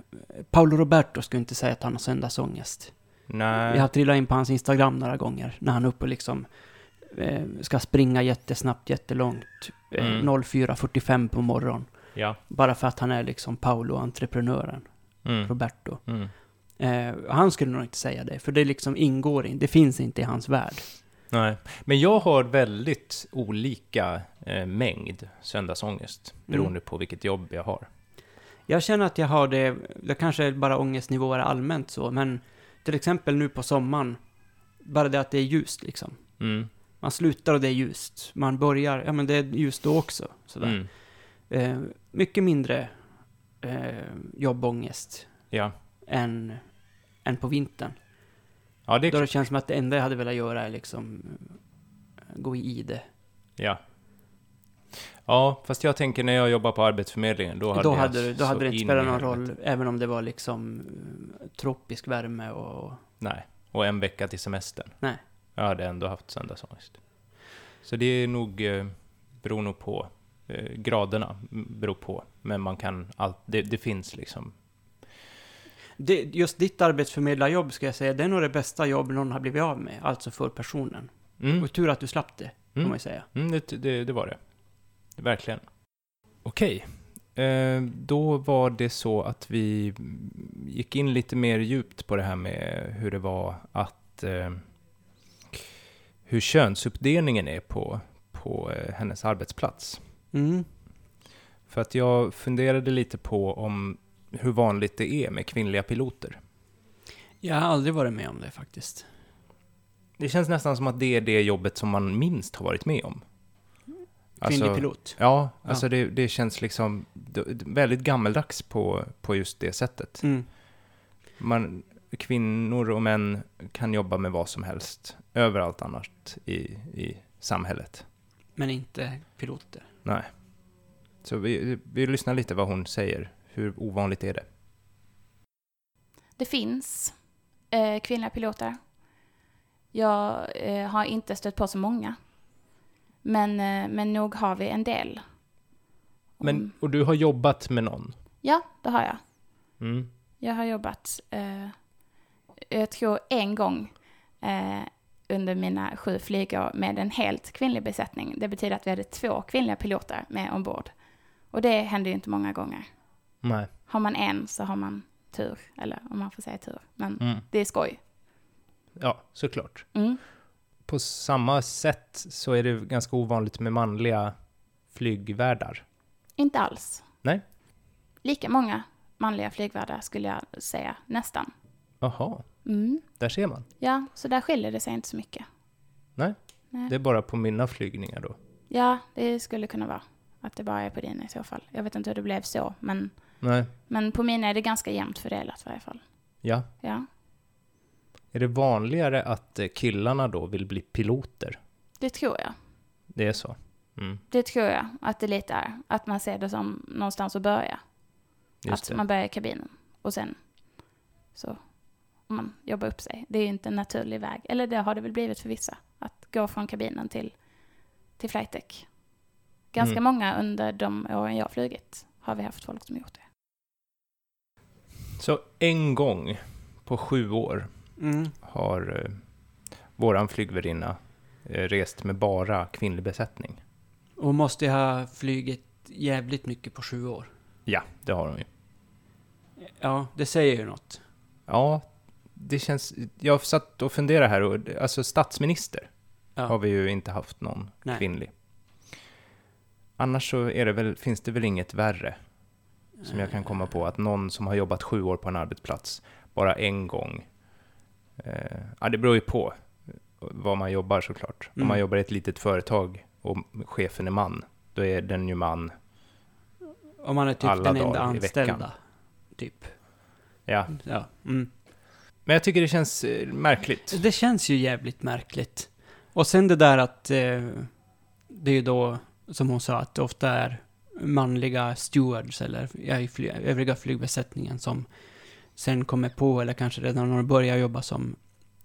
Paolo Roberto skulle inte säga att han har söndagsångest. Nej. Jag har trillat in på hans Instagram några gånger, när han är uppe och liksom eh, ska springa jättesnabbt, jättelångt, eh, Mm. 04.45 på morgonen. Ja. Bara för att han är liksom Paolo, entreprenören, Mm. Roberto. Mm. Eh, han skulle nog inte säga det, för det liksom ingår in, det finns inte i hans värld. Nej, men jag har väldigt olika eh, mängd söndagsångest beroende på vilket jobb jag har. Jag känner att jag har det, det kanske är bara ångestnivåer allmänt så, men till exempel nu på sommaren, bara det att det är ljust liksom. Mm. Man slutar och det är ljust. Man börjar, ja men det är ljust då också. Sådär. Mm. Eh, mycket mindre eh, jobbångest Ja. än, än på vintern. Ja, det är Då det känns som att det enda jag hade velat göra är liksom eh, gå i det. Ja. Ja, fast jag tänker när jag jobbar på Arbetsförmedlingen, då hade, Då jag hade, du- då hade det inte in spelat någon roll, även om det var liksom eh, tropisk värme och... Nej, och en vecka till semestern. Nej. Jag hade ändå haft söndagsångest. Så det är nog, eh, beror nog på, eh, graderna beror på. Men man kan, allt, det, det finns liksom. Det, just ditt arbetsförmedlarjobb ska jag säga, det är nog det bästa jobb någon har blivit av med, alltså för personen. Mm, Och tur att du slapp det, får mm, man ju säga. mm, det, det, det var det. Verkligen. Okej, eh, då var det så att vi gick in lite mer djupt på det här med hur det var att eh, hur könsuppdelningen är på, på eh, hennes arbetsplats. Mm. För att jag funderade lite på om hur vanligt det är med kvinnliga piloter. Jag har aldrig varit med om det faktiskt. Det känns nästan som att det är det jobbet som man minst har varit med om. Kvinnlig pilot. Ja, Ja. alltså Det, det känns liksom väldigt gammeldags på, på just det sättet. Mm. Man, kvinnor och män kan jobba med vad som helst överallt annars i, i samhället. Men inte piloter. Nej. Så vi, vi lyssnar lite vad hon säger. Hur ovanligt är det? Det finns eh, kvinnliga piloter. Jag eh, har inte stött på så många. Men, eh, men nog har vi en del. Men, och du har jobbat med någon? Ja, det har jag. Mm. Jag har jobbat, eh, jag tror en gång eh, under mina sju flygor med en helt kvinnlig besättning. Det betyder att vi hade två kvinnliga piloter med ombord. Och det händer ju inte många gånger. Nej. Har man en så har man tur, eller om man får säga tur. Men Mm. det är skoj. Ja, såklart. Mm. På samma sätt så är det ganska ovanligt med manliga flygvärdar. Inte alls. Nej. Lika många manliga flygvärdar skulle jag säga, nästan. Jaha, Mm. där ser man. Ja, så där skiljer det sig inte så mycket. Nej. Nej. Det är bara på mina flygningar då. Ja, det skulle kunna vara. Att det bara är på dina i så fall. Jag vet inte hur det blev så, men, Nej. men på mina är det ganska jämnt fördelat i varje fall. Ja. Ja, Är det vanligare att eh, killarna då vill bli piloter? det tror jag. Det är så? Mm, Det tror jag att det lite är. Att man ser det som någonstans att börja. just att det. man börjar i kabinen. Och sen så man jobbar upp sig. Det är ju inte en naturlig väg. Eller det har det väl blivit för vissa. Att gå från kabinen till, till flight deck. Ganska Mm. många under de åren jag har flugit har vi haft folk som gjort det. Så en gång på sju år Mm. har eh, våran flygvärdinna eh, rest med bara kvinnlig besättning. Och måste ha flugit jävligt mycket på sju år. Ja, det har hon ju. Ja, det säger ju något. Ja, det känns... Jag satt och funderade här och alltså statsminister Ja. har vi ju inte haft någon Nej. kvinnlig. Annars så är det väl, finns det väl inget värre som jag kan komma på att någon som har jobbat sju år på en arbetsplats bara en gång. Eh, ja, det beror ju på vad man jobbar såklart. Om Mm. man jobbar i ett litet företag och chefen är man, då är den ju man. Om man är typ alla den enda anställda. Typ. Ja, Ja. Mm. men jag tycker det känns eh, märkligt. Det känns ju jävligt märkligt. Och sen det där att eh, det är ju då, som hon sa, att det ofta är manliga stewards eller ja, i fly, övriga flygbesättningen som sen kommer på, eller kanske redan när de börjar jobba som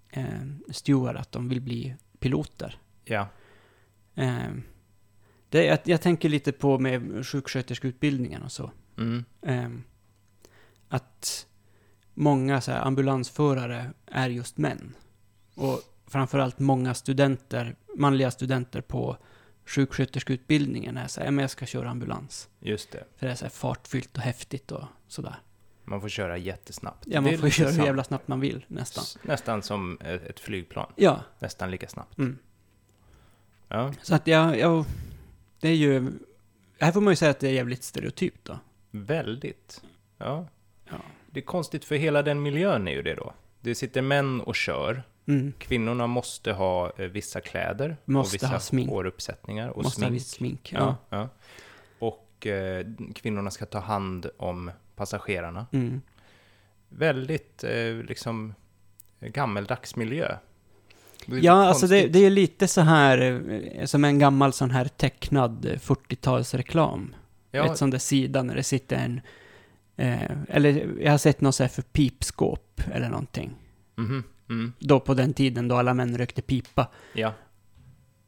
eh, steward, att de vill bli piloter. Ja, Eh, det, jag, jag tänker lite på med sjuksköterskeutbildningen och så. mm. Ehm, att många så här, ambulansförare är just män. Och framförallt många studenter, manliga studenter på sjuksköterskeutbildningen är så här, men jag ska köra ambulans. just det. För det är så här fartfyllt och häftigt och sådär. Man får köra jättesnabbt. Ja, man får köra hur jävla snabbt man vill, nästan. Nästan som ett flygplan. Ja, Nästan lika snabbt. mm. Ja, så att jag, jag, det är ju, här får man ju säga att det är jävligt stereotypt då. väldigt. Ja. Ja. Det är konstigt för hela den miljön är ju det då. Det sitter män och kör. Mm. Kvinnorna måste ha eh, vissa kläder. Måste och vissa ha smink. håruppsättningar och Måste smink. ha visst smink. Ja. Ja. Och eh, kvinnorna ska ta hand om passagerarna. Mm. Väldigt eh, liksom gammeldags miljö. Ja, alltså det, det är lite så här eh, som en gammal sån här tecknad eh, 40-talsreklam. ja, Ett sån där sida när det sitter en... Eh, eller jag har sett något så här för pipskåp eller någonting. mhm, mm, Då på den tiden då alla män rökte pipa. ja,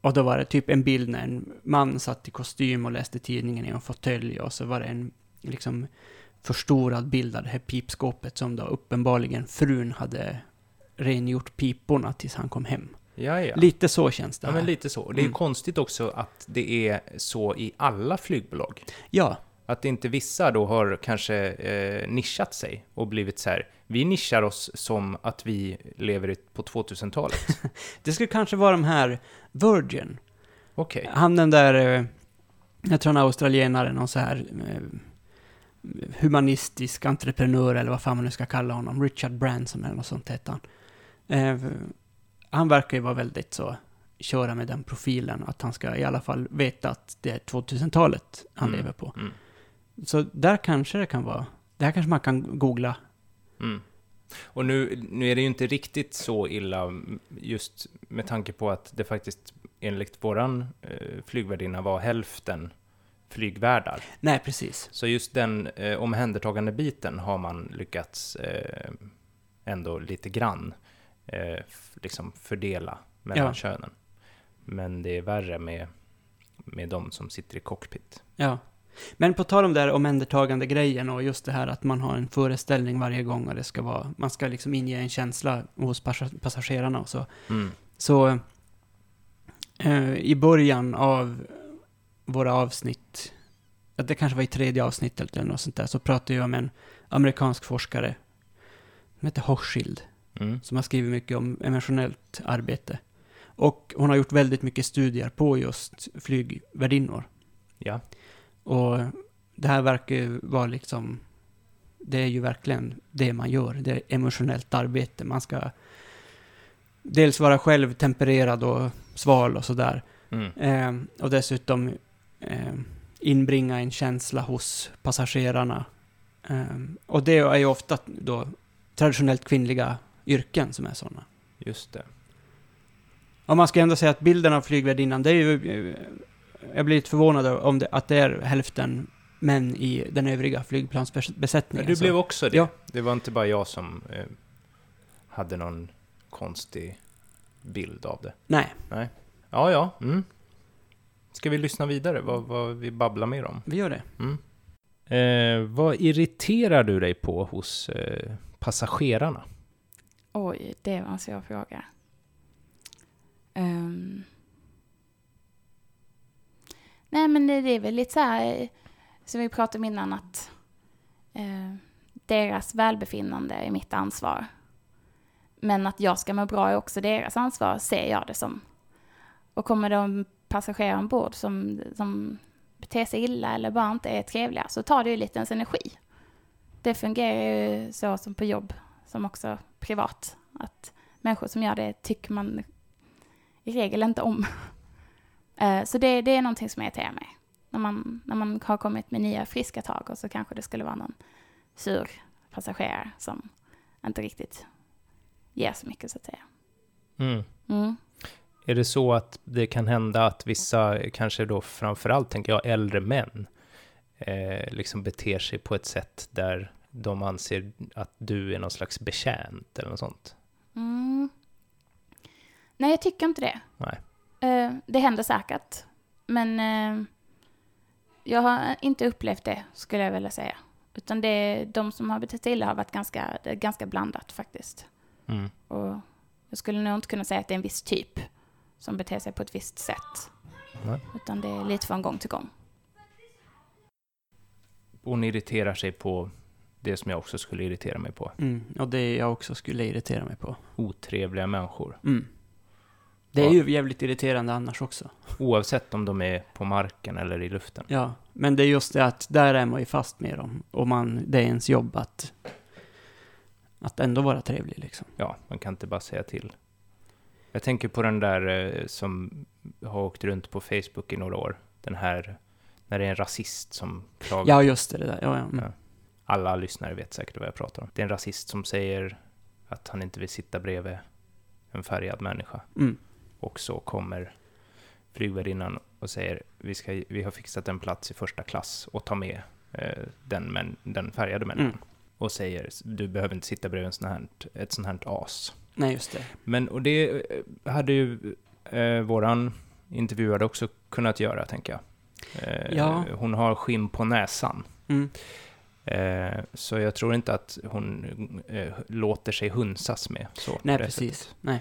Och då var det typ en bild när en man satt i kostym och läste tidningen i en fåtölj och så var det en liksom förstorad bild av det här pipskåpet som då uppenbarligen frun hade rengjort piporna tills han kom hem. ja, ja. Lite så känns det Ja, här. men lite så. Det är Mm. konstigt också att det är så i alla flygbolag. Ja, Att inte vissa då har kanske eh, nischat sig och blivit så här, vi nischar oss som att vi lever på 2000-talet. det skulle kanske vara de här Virgin. Okej. Han den där, eh, jag tror han är australienare, någon så här eh, humanistisk entreprenör eller vad fan man nu ska kalla honom. Richard Branson eller något sånt heter han. Eh, han verkar ju vara väldigt så, köra med den profilen, att han ska i alla fall veta att det är 2000-talet han Mm, lever på. Mm, Så där kanske det kan vara, det här kanske man kan googla. mm. Och nu, nu är det ju inte riktigt så illa, just med tanke på att det faktiskt enligt våran eh, flygvärdinna var hälften flygvärdar. Nej, precis. Så just den eh, omhändertagande biten har man lyckats eh, ändå lite grann eh, liksom fördela mellan Ja. könen. Men det är värre med, med de som sitter i cockpit. Ja. Men på tal om det här omhändertagande grejen och just det här att man har en föreställning varje gång och det ska vara, man ska liksom inge en känsla hos passa- passagerarna och så. Mm. Så eh, i början av våra avsnitt, det kanske var i tredje avsnittet eller något sånt där, så pratade jag med en amerikansk forskare som heter Hochschild, Mm. som har skrivit mycket om emotionellt arbete. Och hon har gjort väldigt mycket studier på just flygvärdinnor. Ja. Och det här verkar ju vara liksom, det är ju verkligen det man gör. Det är emotionellt arbete. Man ska dels vara själv tempererad och sval och sådär. Mm. Eh, och dessutom inbringa en känsla hos passagerarna. Eh, och det är ju ofta då traditionellt kvinnliga yrken som är sådana. Just det. Och man ska ändå säga att bilden av flygvärdinnan, det är ju... Jag blir lite förvånad om det, att det är hälften män i den övriga flygplansbesättningen. du så- blev också det. Ja. Det var inte bara jag som eh, hade någon konstig bild av det. Nej, Ja, ja. Mm. Ska vi lyssna vidare? Vad, vad vi babblar mer om? vi gör det. Mm. Eh, vad irriterar du dig på hos eh, passagerarna? Oj, det var en svår fråga. Ehm. Nej, men det, det är väl lite så här, eh, som vi pratade om innan, att eh, deras välbefinnande är mitt ansvar. Men att jag ska må bra är också deras ansvar, ser jag det som. Och kommer en passagerare ombord som, som beter sig illa eller bara inte är trevliga, så tar det ju lite ens energi. Det fungerar ju så som på jobb, som också privat. Att människor som gör det tycker man i regel inte om. Eh, Så det, det är någonting som irriterar mig. När man, när man har kommit med nya friska tag och så kanske det skulle vara någon sur passagerare som inte riktigt ger så mycket så att säga. Mm. Mm. Är det så att det kan hända att vissa, kanske då framförallt tänker jag äldre män, eh, liksom beter sig på ett sätt där de anser att du är någon slags betjänt eller något sånt? Mm. Nej, jag tycker inte det. Nej. Eh, det händer säkert. Men eh, jag har inte upplevt det, skulle jag vilja säga. Utan det, de som har betett sig illa har varit ganska, ganska blandat faktiskt. Mm. Och jag skulle nog inte kunna säga att det är en viss typ som beter sig på ett visst sätt. Nej. Utan det är lite från gång till gång. Hon irriterar sig på det som jag också skulle irritera mig på. Mm. Och det jag också skulle irritera mig på. Otrevliga människor. Mm. Det är ju jävligt irriterande annars också. Oavsett om de är på marken eller i luften. Ja, men det är just det att där är man ju fast med dem. Och man, det är ens jobb att, att ändå vara trevlig liksom. Ja, man kan inte bara säga till. Jag tänker på den där eh, som har åkt runt på Facebook i några år. Den här, när det är en rasist som klagar. Ja, just det, det där. Ja, ja. Mm. Alla lyssnare vet säkert vad jag pratar om. Det är en rasist som säger att han inte vill sitta bredvid en färgad människa. Mm. Och så kommer flygvärdinnan och säger vi, ska, vi har fixat en plats i första klass och tar med eh, den, men, den färgade människan. Mm. Och säger du behöver inte sitta bredvid en sån här, ett sånt här as. Nej, just det. Men och det eh, hade ju eh, våran intervjuade också kunnat göra, tänker jag. Eh, Ja. Hon har skinn på näsan. Mm. Eh, så jag tror inte att hon eh, låter sig hunsas med. Så, Nej, precis. sättet. Nej.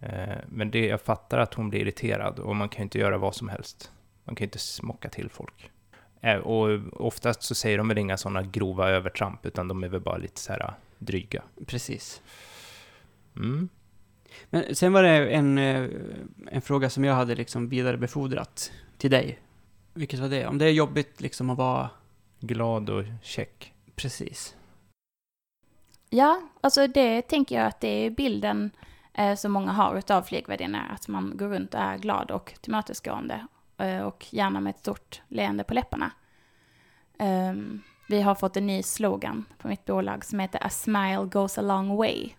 Eh, men det, jag fattar att hon blir irriterad och man kan ju inte göra vad som helst. Man kan ju inte smocka till folk. Eh, och oftast så säger de väl inga sådana grova övertramp, utan de är väl bara lite så här dryga. Precis. Mm. Men sen var det en, eh, en fråga som jag hade liksom vidarebefordrat till dig. Vilket var det? Om det är jobbigt liksom att vara... Glad och check. Precis. Ja, alltså det tänker jag att det är bilden eh, som många har utav flygvärdinnor, att man går runt och är glad och tillmötesgående eh, och gärna med ett stort leende på läpparna. Ehm, vi har fått en ny slogan på mitt bolag som heter A smile goes a long way.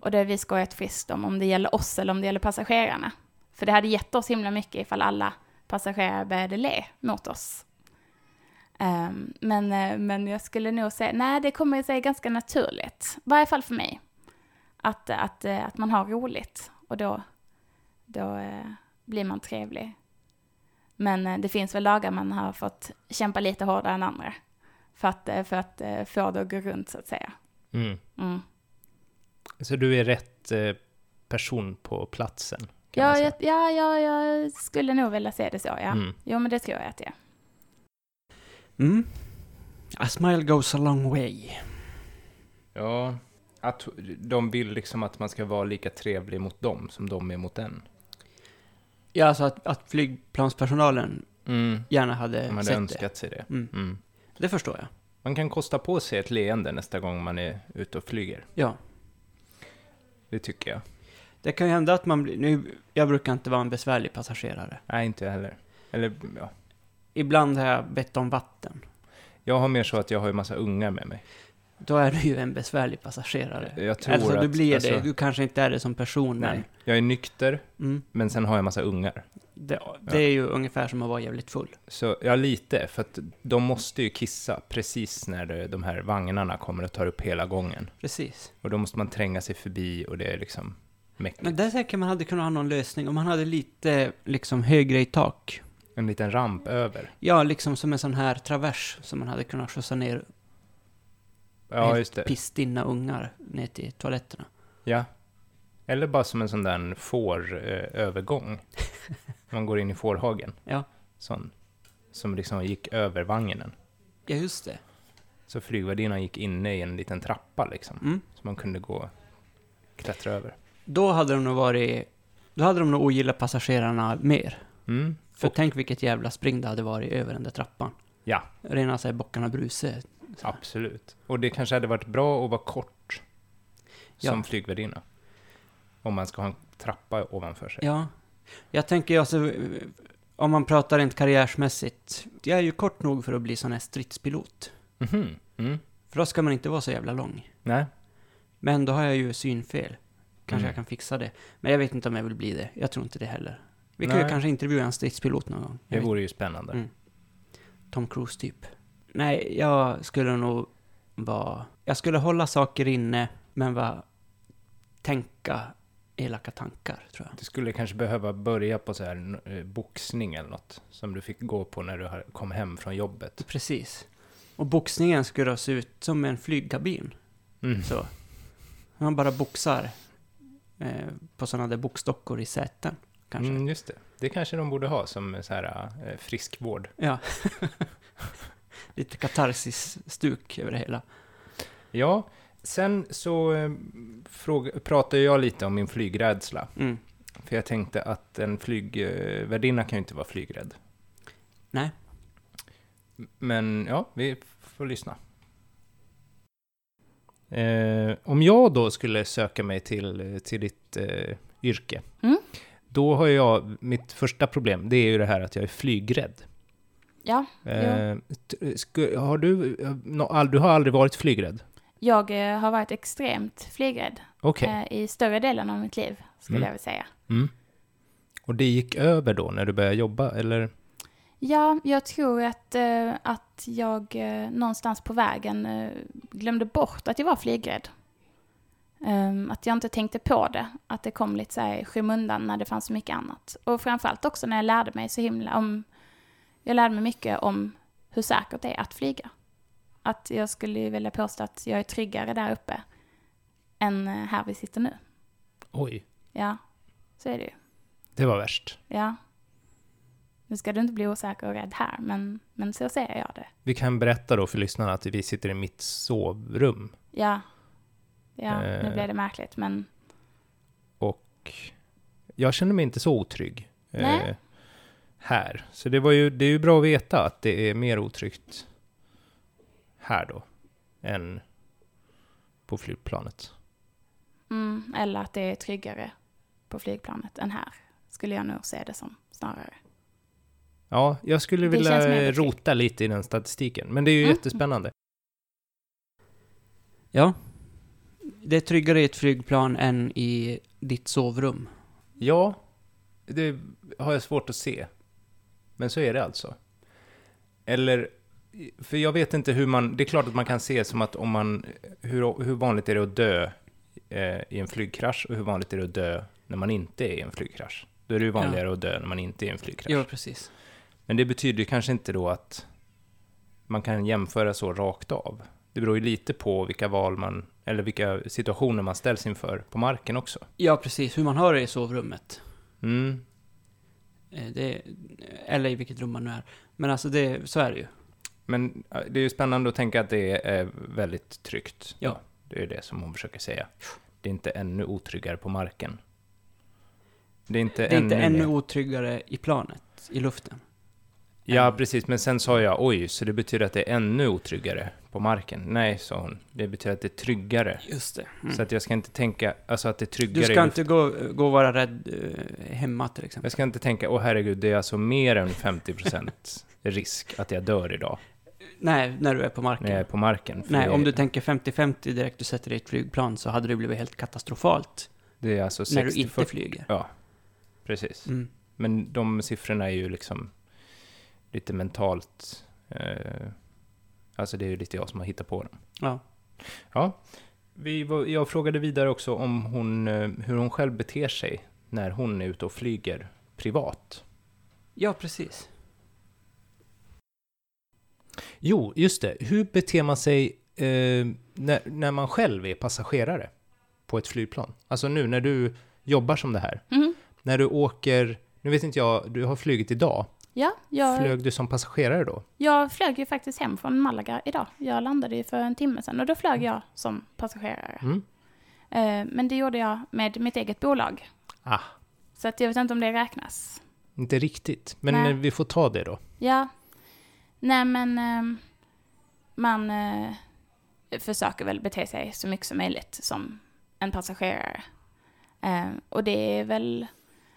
Och det har vi skojat friskt om, om det gäller oss eller om det gäller passagerarna. För det hade gett oss himla mycket ifall alla passagerare började le mot oss. Ehm, men, eh, men jag skulle nog säga, nej det kommer sig ganska naturligt. I varje fall för mig. Att, att, eh, att man har roligt och då, då eh, blir man trevlig. Men det finns väl dagar man har fått kämpa lite hårdare än andra. För att, för att få det att gå runt så att säga. Mm. Mm. Så du är rätt eh, person på platsen? Ja, jag, ja, ja, jag skulle nog vilja se det så, ja. Mm. Jo, men det tror jag att det är. Mm. A smile goes a long way. Ja, att de vill liksom att man ska vara lika trevlig mot dem som de är mot en. Ja, alltså att, att flygplanspersonalen Mm. gärna hade Man hade sett önskat sig det. det. Mm. Mm. Det förstår jag. Man kan kosta på sig ett leende nästa gång man är ute och flyger. Ja. Det tycker jag. Det kan ju hända att man blir... Nu, jag brukar inte vara en besvärlig passagerare. Nej, inte jag heller. Eller, ja. Ibland har jag bett om vatten. Jag har mer så att jag har en massa ungar med mig. Då är du ju en besvärlig passagerare. Jag tror Alltså, att... du blir alltså, det. Du kanske inte är det som person, Nej. men... Jag är nykter, Mm, men sen har jag en massa ungar. det, det är ju ungefär som att vara jävligt full. Så, ja, lite. För att de måste ju kissa precis när det, de här vagnarna kommer och tar upp hela gången. Precis. Och då måste man tränga sig förbi och det är liksom mäckigt. Men där säkert man hade kunnat ha någon lösning. Om man hade lite liksom högre i tak. En liten ramp över. Ja, liksom som en sån här travers som man hade kunnat skjutsa ner Ja, just det. pisstinna ungar ner till toaletterna. Ja. Eller bara som en sån där får-övergång. Man går in i fårhagen. Ja. Sån. Som liksom gick över vagnen. Ja, just det. Så flygvärdinnan gick inne i en liten trappa liksom. Mm. Så man kunde gå klättra över. Då hade de nog varit... Då hade de nog ogillat passagerarna mer. Mm. För Och- tänk vilket jävla spring det hade varit över den där trappan. Ja. Rena såhär bockarna bruse. Absolut. Och det kanske hade varit bra att vara kort som Ja. flygvärdinna. Om man ska ha en trappa ovanför sig. Ja. Jag tänker alltså, om man pratar rent karriärsmässigt. Jag är ju kort nog för att bli sån här stridspilot. Mhm. Mm. För då ska man inte vara så jävla lång. Nej. Men då har jag ju synfel. Kanske Mm. jag kan fixa det. Men jag vet inte om jag vill bli det. Jag tror inte det heller. Vi kan ju kanske intervjua en stridspilot någon gång. Det Jag vet- vore ju spännande. Mm. Tom Cruise typ. Nej, jag skulle nog vara... Jag skulle hålla saker inne, men vara... Tänka elaka tankar, tror jag. Du skulle kanske behöva börja på så här eh, boxning eller något. Som du fick gå på när du kom hem från jobbet. Precis. Och boxningen skulle se ut som en flygkabin. Mm. Så. Man bara boxar eh, på sådana där boxdockor i säten, kanske. Mm, just det. Det kanske de borde ha som så här eh, friskvård. Ja. Lite katarsis-stuk över det hela. Ja, sen så eh, fråga, pratade jag lite om min flygrädsla. Mm. För jag tänkte att en flygvärdinna kan ju inte vara flygrädd. Nej. Men ja, vi får lyssna. Eh, om jag då skulle söka mig till, till ditt eh, yrke, Mm. då har jag, mitt första problem, det är ju det här att jag är flygrädd. Ja, Eh, sku, har du, eh, du har aldrig varit flygrädd? jag eh, har varit extremt flygrädd. Okej. eh, i större delen av mitt liv, skulle Mm. jag vilja säga. Mm. Och det gick över då när du började jobba, eller? Ja, jag tror att, eh, att jag någonstans på vägen glömde bort att jag var flygrädd. Ehm, att jag inte tänkte på det, att det kom lite så här skymundan när det fanns så mycket annat. Och framförallt också när jag lärde mig så himla om, jag lärde mig mycket om hur säkert det är att flyga. Att jag skulle vilja påstå att jag är tryggare där uppe än eh, här vi sitter nu. Oj, Ja, så är det ju. det var värst. Ja. Nu ska du inte bli osäker och rädd här, men, men så ser jag det. Vi kan berätta då för lyssnarna att vi sitter i mitt sovrum. Ja. Ja, nu Eh. blev det märkligt, men Och jag känner mig inte så otrygg eh, Nej. Här. Så det, var ju, det är ju bra att veta att det är mer otryggt här då, än på flygplanet. mm, eller att det är tryggare på flygplanet än här, skulle jag nog se det som snarare. Ja, jag skulle Det vilja rota lite i den statistiken, men det är ju Mm. jättespännande. Ja. Det är tryggare i ett flygplan än i ditt sovrum. Ja, det har jag svårt att se. Men så är det alltså. Eller, för jag vet inte hur man, det är klart att man kan se som att om man, hur, hur vanligt är det att dö eh, i en flygkrasch och hur vanligt är det att dö när man inte är i en flygkrasch? Då är det ju vanligare att dö när man inte är i en flygkrasch. Ja, precis. Men det betyder ju kanske inte då att man kan jämföra så rakt av. Det beror ju lite på vilka val man, eller vilka situationer man ställs inför på marken också. Ja, precis. Hur man har det i sovrummet. Mm, Det, eller i vilket rum man nu är. Men alltså, det, så är det ju. Men det är ju spännande att tänka att det är väldigt tryggt. Ja. Det är det som hon försöker säga. Det är inte ännu otryggare på marken. Det är inte, Det är inte ännu otryggare i planet, i luften. Ja, precis. Men sen sa jag oj, så det betyder att det är ännu otryggare på marken. Nej, sa hon. Det betyder att det är tryggare. Just det. Mm. Så att jag ska inte tänka, alltså att det är tryggare Du ska inte gå, gå och vara rädd eh, hemma till exempel. Jag ska inte tänka, åh herregud, det är alltså mer än 50% risk att jag dör idag Nej, när du är på marken. när jag är på marken. Nej, om du tänker 50-50 direkt du sätter dig i ett flygplan så hade det blivit helt katastrofalt Det är alltså 60 när du inte flyger. Ja, precis. Mm. Men de siffrorna är ju liksom lite mentalt... Eh, alltså det är ju lite jag som har hittat på dem. Ja. Ja. Vi, var- jag frågade vidare också om hon, eh, hur hon själv beter sig när hon är ute och flyger privat. ja, precis. Jo, just det. Hur beter man sig eh, när, när man själv är passagerare på ett flygplan? Alltså nu när du jobbar som det här. Mhm. När du åker... Nu vet inte jag, du har flugit idag. Ja, jag, Flög du som passagerare då? jag flög ju faktiskt hem från Malaga idag. Jag landade ju för en timme sedan och då flög jag som passagerare. Mm. Eh, Men det gjorde jag med mitt eget bolag. Ah, Så att jag vet inte om det räknas. inte riktigt. Men Nej. vi får ta det då. Ja. Nej men ehm, man eh, försöker väl bete sig så mycket som möjligt som en passagerare. Eh, och det är väl,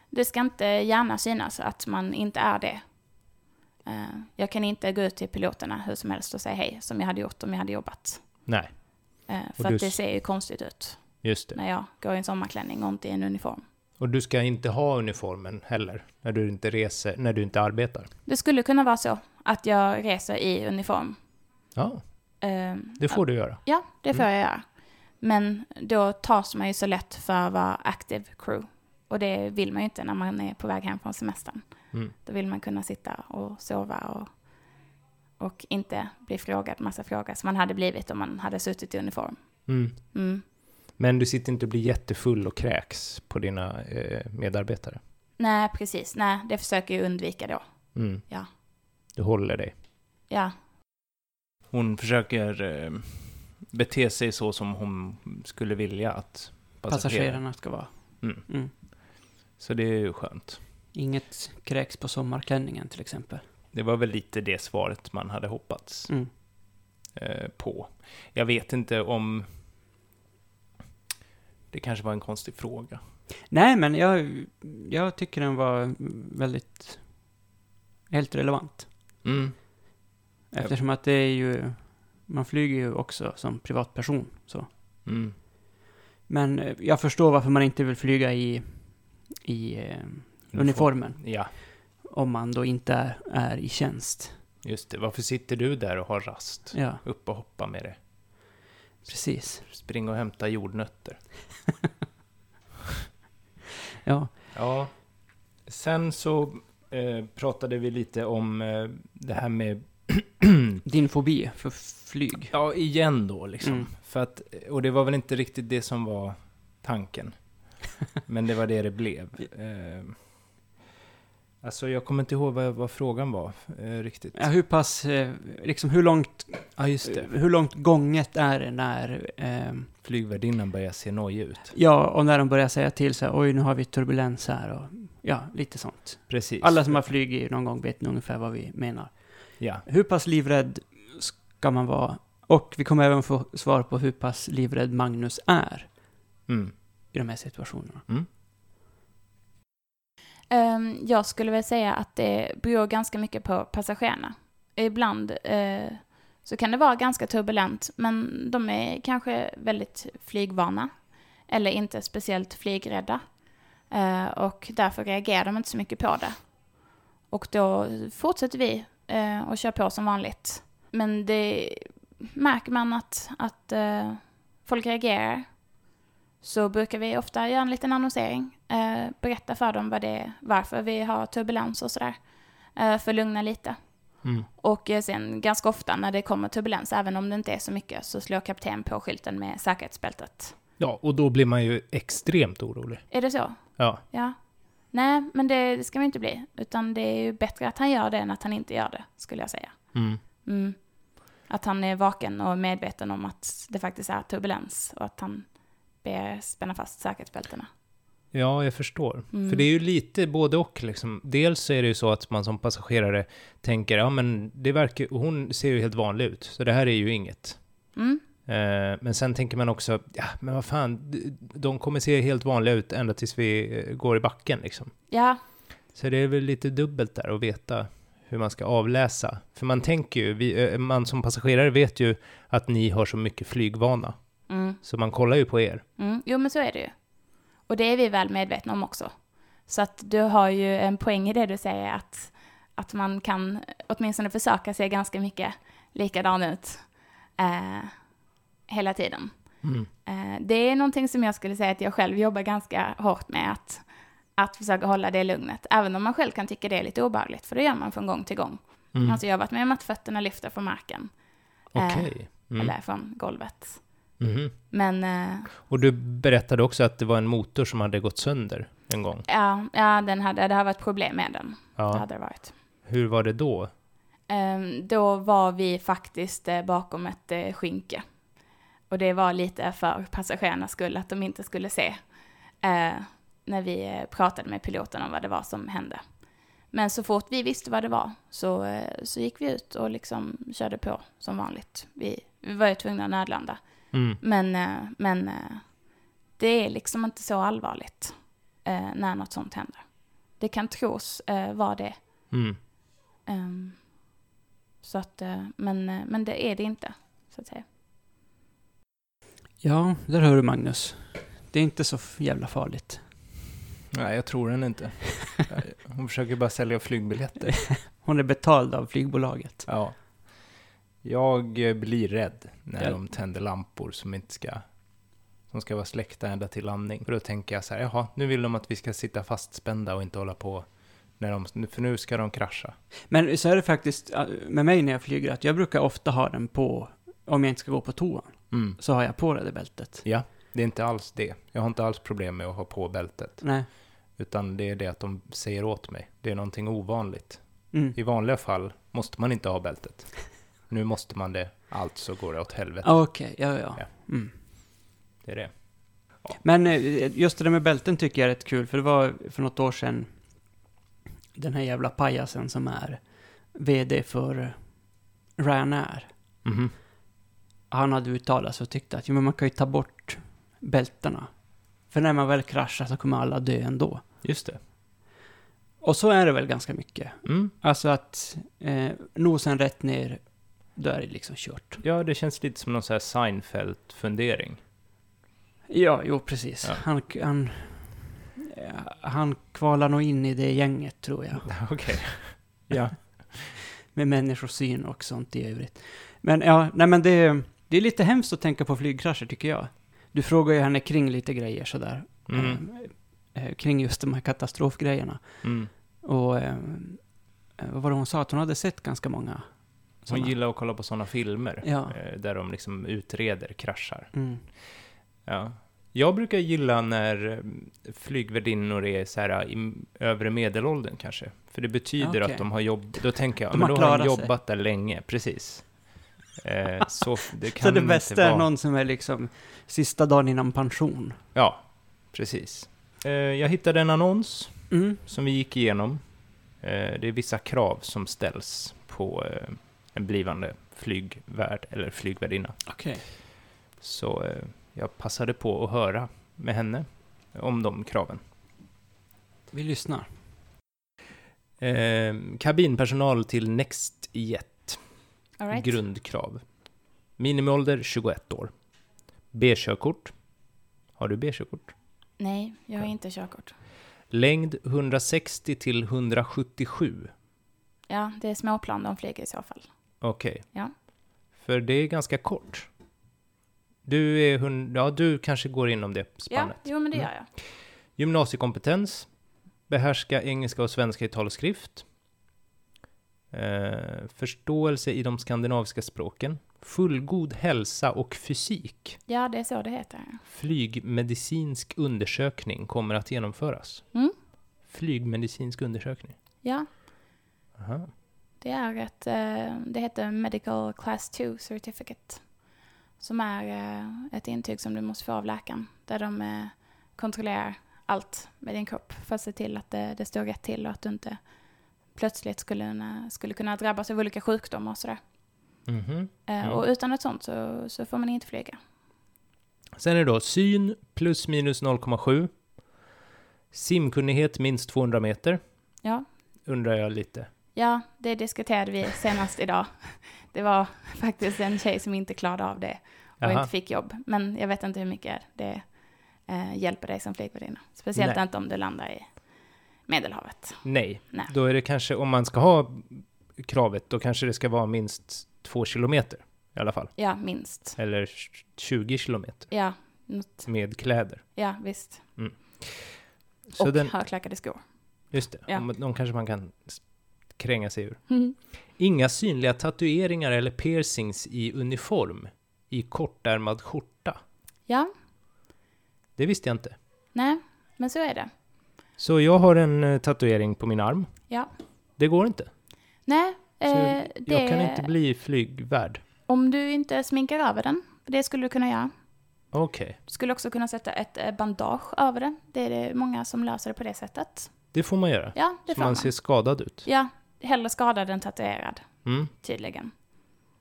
det ska inte gärna synas att man inte är det. Eh, jag kan inte gå ut till piloterna hur som helst och säga hej som jag hade gjort om jag hade jobbat. Nej, Eh, för du att det ser ju konstigt ut just det. när jag går i en sommarklänning och inte i en uniform. Och du ska inte ha uniformen heller när du inte reser, när du inte arbetar. Det skulle kunna vara så att jag reser i uniform. Ja, Eh, det får du göra. Ja, det får Mm. jag göra. Men då tas man ju så lätt för att vara active crew. Och det vill man ju inte när man är på väg hem från semestern. Mm. Då vill man kunna sitta och sova och, och inte bli frågad massa frågor som man hade blivit om man hade suttit i uniform. Mm. Mm. Men du sitter inte och blir jättefull och kräks på dina eh, medarbetare. Nej, precis. Nej, det försöker jag undvika då. Mm. Ja. Du håller dig. Ja, Hon försöker eh, bete sig så som hon skulle vilja att Passagerarna ska vara. Mm. Mm. Så det är ju skönt. Inget kräks på sommarklänningen till exempel. Det var väl lite det svaret man hade hoppats Mm. eh, på. Jag vet inte om... Det kanske var en konstig fråga. Nej, men jag, jag tycker den var väldigt... Helt relevant. Mm. Eftersom att det är ju... Man flyger ju också som privatperson. Så. Mm. Men eh, jag förstår varför man inte vill flyga i, i eh, uniformen. Ja, Om man då inte är, är i tjänst. just det. Varför sitter du där och har rast? Ja, Upp och hoppa med det. precis. Spring och hämta jordnötter. Ja, Ja. Sen så eh, pratade vi lite om eh, det här med... din fobi för flyg. Ja, igen då liksom. Mm. För att, och det var väl inte riktigt det som var tanken. Men det var det det blev. Eh, alltså jag kommer inte ihåg vad, vad frågan var eh, riktigt. Ja, hur pass, eh, liksom hur långt, Ja, just det. hur långt gånget är det när, eh, Flygvärdinnan börjar se nojig ut. ja, och när de börjar säga till så här, oj nu har vi turbulens här och ja, lite sånt. Precis. Alla som har flugit någon gång vet nog ungefär vad vi menar. Ja. Hur pass livrädd ska man vara? Och vi kommer även få svar på hur pass livrädd Magnus är Mm. i de här situationerna. Ehm, Ehm, jag skulle väl säga att det beror ganska mycket på passagerarna. Ibland eh, så kan det vara ganska turbulent, men de är kanske väldigt flygvana. Eller inte speciellt flygrädda. Eh, och därför reagerar de inte så mycket på det. Och då fortsätter vi eh, och kör på som vanligt. Men det märker man att, att folk reagerar så brukar vi ofta göra en liten annonsering. Eh, berätta för dem vad det är, varför vi har turbulens och sådär. Eh, för att lugna lite. Mm. Och eh, sen ganska ofta när det kommer turbulens, även om det inte är så mycket, så slår kapten på skylten med säkerhetsbältet. Ja, och då blir man ju extremt orolig. Är det så? Ja. Ja. Nej, men det, det ska vi inte bli. Utan det är ju bättre att han gör det än att han inte gör det, skulle jag säga. Mm. Mm. Att han är vaken och medveten om att det faktiskt är turbulens och att han ber spänna fast säkerhetsbältena. Ja, jag förstår. Mm. För det är ju lite både och liksom. Dels är det ju så att man som passagerare tänker, ja men det verkar, hon ser ju helt vanlig ut, så det här är ju inget. Mm. Eh, men sen tänker man också, ja men vad fan, de kommer se helt vanliga ut ända tills vi eh, går i backen liksom. Ja, Så det är väl lite dubbelt där att veta hur man ska avläsa. För man tänker ju, vi, eh, man som passagerare vet ju att ni har så mycket flygvana. mm. Så man kollar ju på er. Mm. jo men så är det ju. Och det är vi väl medvetna om också. Så att du har ju en poäng i det du säger att, att man kan åtminstone försöka se ganska mycket likadan ut eh, hela tiden. Mm. Eh, det är någonting som jag skulle säga att jag själv jobbar ganska hårt med att, att försöka hålla det lugnet. Även om man själv kan tycka det är lite obehagligt, för det gör man från gång till gång. Mm. Alltså jag har varit med om att fötterna lyfter från marken, eh, Okej. Mm. eller från golvet. Mhm. Men eh, Och du berättade också att det var en motor som hade gått sönder en gång. ja, ja den hade, det har varit problem med den. Det Ja. hade det varit. Hur var det då? Ehm, då var vi faktiskt eh, bakom ett eh, skynke. Och det var lite för passagerarnas skull, att de inte skulle se eh, när vi eh, pratade med piloten om vad det var som hände. Men så fort vi visste vad det var så, eh, så gick vi ut och liksom körde på som vanligt. Vi, vi var ju tvungna att nödlanda. Mm. Men, eh, men eh, det är liksom inte så allvarligt eh, när något sånt händer. Det kan tros eh, vara det. Mm. Ehm, så att, men, men det är det inte, så att säga. Ja, där hör du Magnus. Det är inte så jävla farligt. Nej, jag tror den inte. Hon försöker bara sälja flygbiljetter. Hon är betald av flygbolaget. Ja. Jag blir rädd när Ja. de tänder lampor som inte ska som ska vara släckta ända till landning. För då tänker jag så här, jaha, nu vill de att vi ska sitta fastspända och inte hålla på när de, för nu ska de krascha. Men så är det faktiskt med mig när jag flyger, att jag brukar ofta ha den på, om jag inte ska gå på toan, Mm. så har jag på det bältet. Ja, det är inte alls det. Jag har inte alls problem med att ha på bältet. Nej. Utan det är det att de säger åt mig. Det är någonting ovanligt. Mm. I vanliga fall måste man inte ha bältet. Nu måste man det, alltså går det åt helvete. Okej, ja, ja. Ja. Mm. Det är det. Men eh, just det där med bälten tycker jag är rätt kul, för det var för något år sedan den här jävla pajasen som är VD för Ryanair. Mhm. Han hade uttalat sig och tyckte att ja, men man kan ju ta bort bältena. För när man väl kraschar så kommer alla dö ändå. Just det. Och så är det väl ganska mycket. Mm. Alltså att eh, nosen rätt ner, då är det liksom kört. Ja, det känns lite som någon sån här Seinfeld-fundering. Ja, jo precis. Ja. Han, han, han kvalar nog in i det gänget tror jag. Okej. Ja. Med människosyn och sånt i övrigt. Men ja, nej men det, det är lite hemskt att tänka på flygkrascher tycker jag. Du frågar ju henne kring lite grejer sådär. Mm. Eh, eh, kring just de här katastrofgrejerna. Mm. Och eh, eh, vad var det hon sa? Att hon hade sett ganska många Hon gillar att kolla på sådana filmer. Ja. eh, Där de liksom utreder kraschar. Mm. Ja. Jag brukar gilla när eh, flygvärdinnor är så här i övre medelåldern kanske. För det betyder Okej. att de har jobb... Då tänker jag, De men då har de klarat sig. jobbat där länge. Precis. Eh, så det kan Så det bästa är någon som är liksom sista dagen innan pension. Ja, precis. Eh, jag hittade en annons Mm. som vi gick igenom. Eh, det är vissa krav som ställs på eh, en blivande flygvärd eller flygvärdinna. Okej. Så eh, jag passade på att höra med henne om de kraven. Vi lyssnar. Eh, kabinpersonal till NextJet. Right. Grundkrav. Minimiålder 21 år. B-körkort. Har du B-körkort? Nej, jag har inte körkort. Längd 160 till 177. Ja, det är småplan de flyger i så fall. Okej. Ja. För det är ganska kort. Du är hund... Ja, du kanske går inom det Ja, spannet. jo men det Mm. gör jag. Gymnasiekompetens. Behärska engelska och svenska i tal och skrift. Eh, förståelse i de skandinaviska språken. Fullgod hälsa och fysik. Ja, det är så det heter. Flygmedicinsk undersökning kommer att genomföras. Mm. Flygmedicinsk undersökning. Ja, Aha. Det är ett, eh, det heter Medical Class 2 Certificate. Som är eh, ett intyg som du måste få av läkaren. Där de eh, kontrollerar allt med din kropp för att se till att det, det står rätt till och att du inte plötsligt skulle, skulle kunna drabbas av olika sjukdomar och sådär. Mhm. Eh, Mm. Och utan ett sånt så, så får man inte flyga. Sen är det då syn plus minus 0,7. Simkunnighet minst 200 meter. Ja, Undrar jag lite. Ja, det diskuterade vi senast idag. Det var faktiskt en tjej som inte klarade av det och Jaha. inte fick jobb. Men jag vet inte hur mycket det eh, hjälper dig som flygvärdinna. Speciellt Nej. inte om du landar i Medelhavet. Nej. Nej. Då är det kanske, om man ska ha kravet, då kanske det ska vara minst två kilometer i alla fall. Ja, minst. Eller 20 kilometer Ja, något. med kläder. ja visst. Så och den, högklackade skor. just det, Ja. De kanske man kan kränga sig ur. Mm. Inga synliga tatueringar eller piercings i uniform i kortärmad skjorta. Ja, Det visste jag inte. nej, men så är det. Så jag har en eh, tatuering på min arm. Ja. Det går inte. Nej, eh, det, Jag kan inte bli flygvärd. om du inte sminkar över den, det skulle du kunna göra. Okej, Du skulle också kunna sätta ett eh, bandage över det. Det är det många som löser det på det sättet. det får man göra. Ja, det Så får man man. ser skadad ut. Ja, hellre skadad än tatuerad, Mm. tydligen.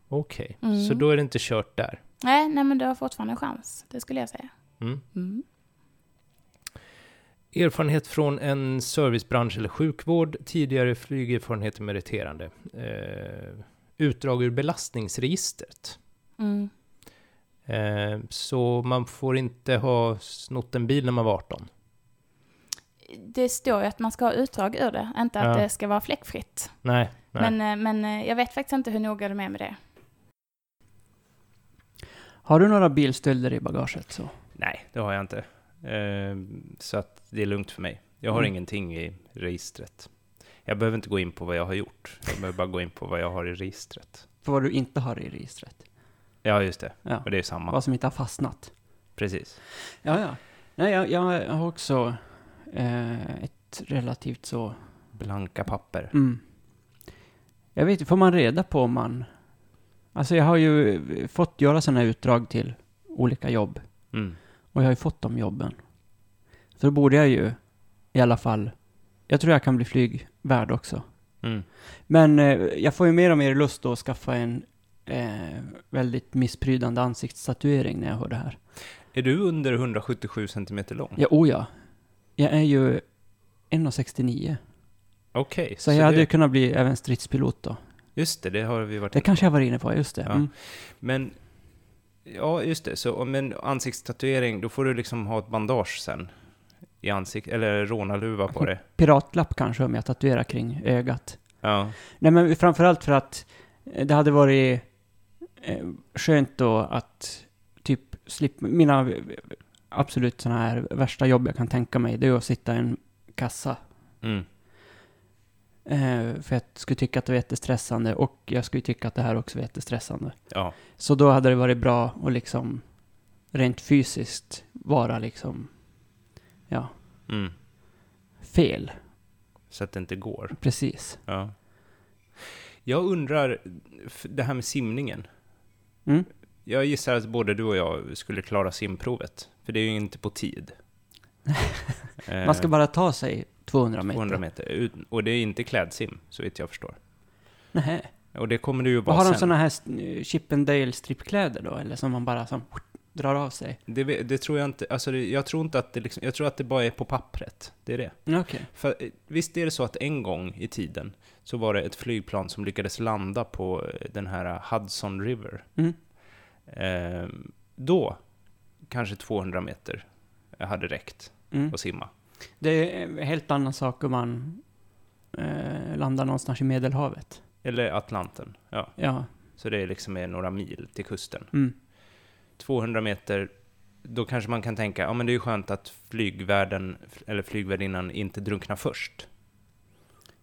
Okej, Mm. så då är det inte kört där. Nej, nej, men du har fortfarande en chans. Det skulle jag säga. Mm. Mm. Erfarenhet från en servicebransch eller sjukvård. Tidigare flygerfarenhet är meriterande. Eh, utdrag ur belastningsregistret. Mm. Eh, så man får inte ha snott en bil när man var 18. Det står ju att man ska ha utdrag ur det, inte att Ja. det ska vara fläckfritt. Nej, nej. Men, eh, men eh, jag vet faktiskt inte hur noga de är med det. Har du några bilstölder i bagaget så? Nej, det har jag inte. Eh, så att det är lugnt för mig. Jag har Mm. ingenting i registret. Jag behöver inte gå in på vad jag har gjort. Jag behöver bara gå in på vad jag har i registret. För vad du inte har i registret? Ja, just det. Ja. Och det är samma. Vad som inte har fastnat? Precis. Ja, ja. Nej, jag, jag har också eh, ett relativt så... Blanka papper. Mm. Jag vet inte, får man reda på om man... Alltså jag har ju fått göra sådana utdrag till olika jobb. Mm. Och jag har ju fått de jobben. Så då borde jag ju i alla fall... Jag tror jag kan bli flygvärd också. Mm. Men eh, jag får ju mer och mer lust att skaffa en eh, väldigt missprydande ansiktstatuering när jag hör det här. Är du under 177 centimeter lång? Ja, oh ja. Jag är ju 1,69. Okej. Så, jag hade det, ju kunnat bli även stridspilot då. Just det, det har vi varit Det kanske på. jag var inne på, just det. Ja. Mm. Men Ja, just det. Så om en ansiktstatuering, då får du liksom ha ett bandage sen. I ansikt, eller rånarluva på det. Piratlapp kanske om jag tatuerar kring ögat. Ja. Nej men framförallt för att eh, det hade varit eh, skönt då att typ slippa, mina absolut sådana här värsta jobb jag kan tänka mig, det är att sitta i en kassa. Mm. Eh, för jag skulle tycka att det var jättestressande och jag skulle tycka att det här också var jättestressande. Ja. Så då hade det varit bra att liksom rent fysiskt vara liksom, ja, Mm. fel. Så att det inte går. Precis. Ja. Jag undrar, det här med simningen. Mm. Jag gissar att både du och jag skulle klara simprovet. För det är ju inte på tid. Eh, Man ska bara ta sig 200 meter. 200 meter. Och det är inte klädsim, så vitt jag förstår. Nähä. Och det kommer du ju vara har de sen. sådana här eh, Chippendale strippkläder då? Eller som man bara som drar av sig? Det, det tror jag inte, alltså det, jag tror inte att det liksom, jag tror att det bara är på pappret. Det är det. Okej. För eh, visst är det så att en gång i tiden så var det ett flygplan som lyckades landa på eh, den här Hudson River. Mm. Ehm, då kanske 200 meter hade räckt Mm. att simma. Det är en helt annan sak om man eh, landar någonstans i Medelhavet. Eller Atlanten, ja. Ja. Så det är liksom några mil till kusten. Mm. 200 meter, då kanske man kan tänka, ja men det är ju skönt att flygvärden, eller flygvärdinnan inte drunknar först.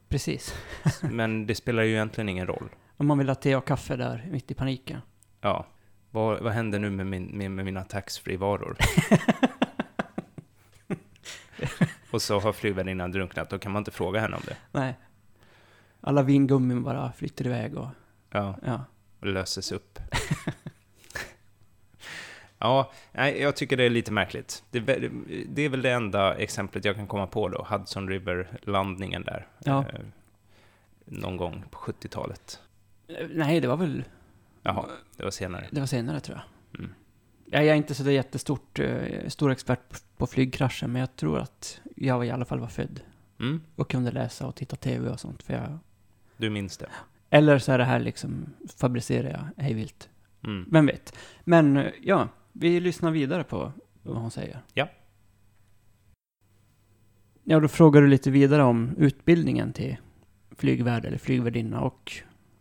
Precis. Men det spelar ju egentligen ingen roll. Om man vill ha te och kaffe där mitt i paniken. Ja. Vad, vad händer nu med, min, med, med mina taxfree-varor? och så har flygvärdinnan drunknat, då kan man inte fråga henne om det. Nej. Alla vingummin bara flyter iväg och Ja, ja. och löses upp. ja, nej, jag tycker det är lite märkligt. Det, det är väl det enda exemplet jag kan komma på då, Hudson River-landningen där. Ja. Eh, någon gång på 70-talet. Eh, Nej, det var väl... Jaha, det var senare. Det var senare tror jag. Mm. Ja, jag är inte så jättestort, eh, stor expert på- flygkrascher, men jag tror att jag i alla fall var född. Mm, Och kunde läsa och titta TV och sånt. För jag... du minns det? Eller så är det här liksom, fabricerar jag hej vilt. Mm. Vem vet? Men eh, ja, vi lyssnar vidare på vad hon säger. Ja. Ja, då frågar du lite vidare om utbildningen till flygvärd eller flygvärdinna och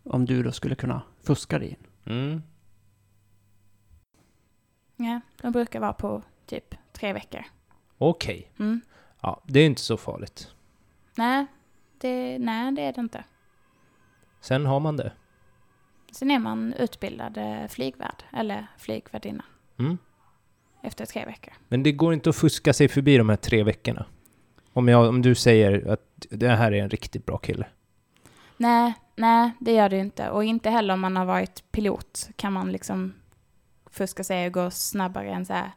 om du då skulle kunna fuska dig in. Mm. Ja, de brukar vara på typ tre veckor. Okej. Mm. Ja, det är inte så farligt. Nej, det, nej, det är det inte. Sen har man det. Sen är man utbildad eh, flygvärd eller flygvärdinna Mm. efter tre veckor. Men det går inte att fuska sig förbi de här tre veckorna. Om, jag, om du säger att det här är en riktigt bra kille. Nej, nej, det gör det ju inte. Och inte heller om man har varit pilot kan man liksom fuska sig och gå snabbare än så här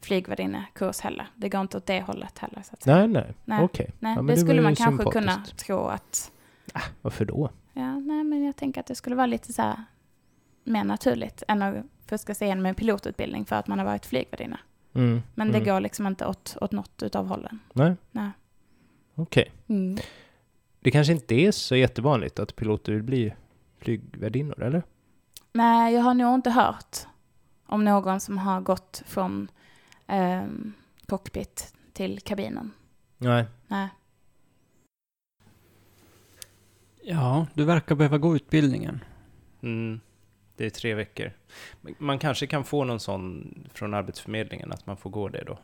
flygvärdinnekurs heller. Det går inte åt det hållet heller. Så att säga. Nej, nej. Nej. Okej. Nej, Ja, det det skulle man kanske kunna tro att... Varför då? Ja, nej, men jag tänker att det skulle vara lite så här mer naturligt än att fuska sig igenom en pilotutbildning för att man har varit flygvärdinna. Mm. Men det mm. går liksom inte åt, åt något utav hållen. Nej. Nej. Okej. Mm. Det kanske inte är så jättevanligt att piloter vill bli flygvärdinnor, eller? Nej, jag har nog inte hört om någon som har gått från ehm, cockpit till kabinen. Nej. Nej. Ja, du verkar behöva gå utbildningen. Mm. Det är tre veckor. Man kanske kan få någon sån från Arbetsförmedlingen, att man får gå det då.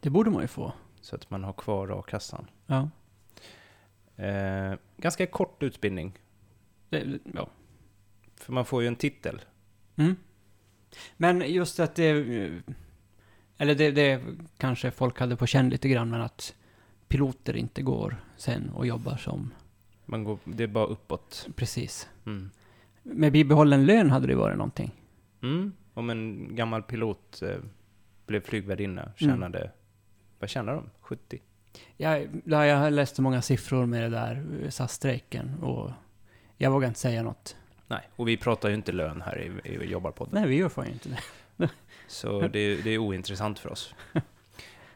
Det borde man ju få. Så att man har kvar a-kassan. Ja. Eh, ganska kort utbildning, Det, ja. för man får ju en titel. Mm. Men just att det... Eller det, det kanske folk hade på känn lite grann, men att piloter inte går sen och jobbar som... Man går, det är bara uppåt. Precis. Mm. Med bibehållen lön hade det varit någonting. Mm. Om en gammal pilot eh, blev flygvärdinna, tjänade... Vad tjänar de? 70? Jag, ja, jag har läst så många siffror med det där SAS-strejken och jag vågar inte säga något. Nej, och vi pratar ju inte lön här i, i Jobbarpodden. Nej, vi gör fan inte det. Så det, det är ointressant för oss.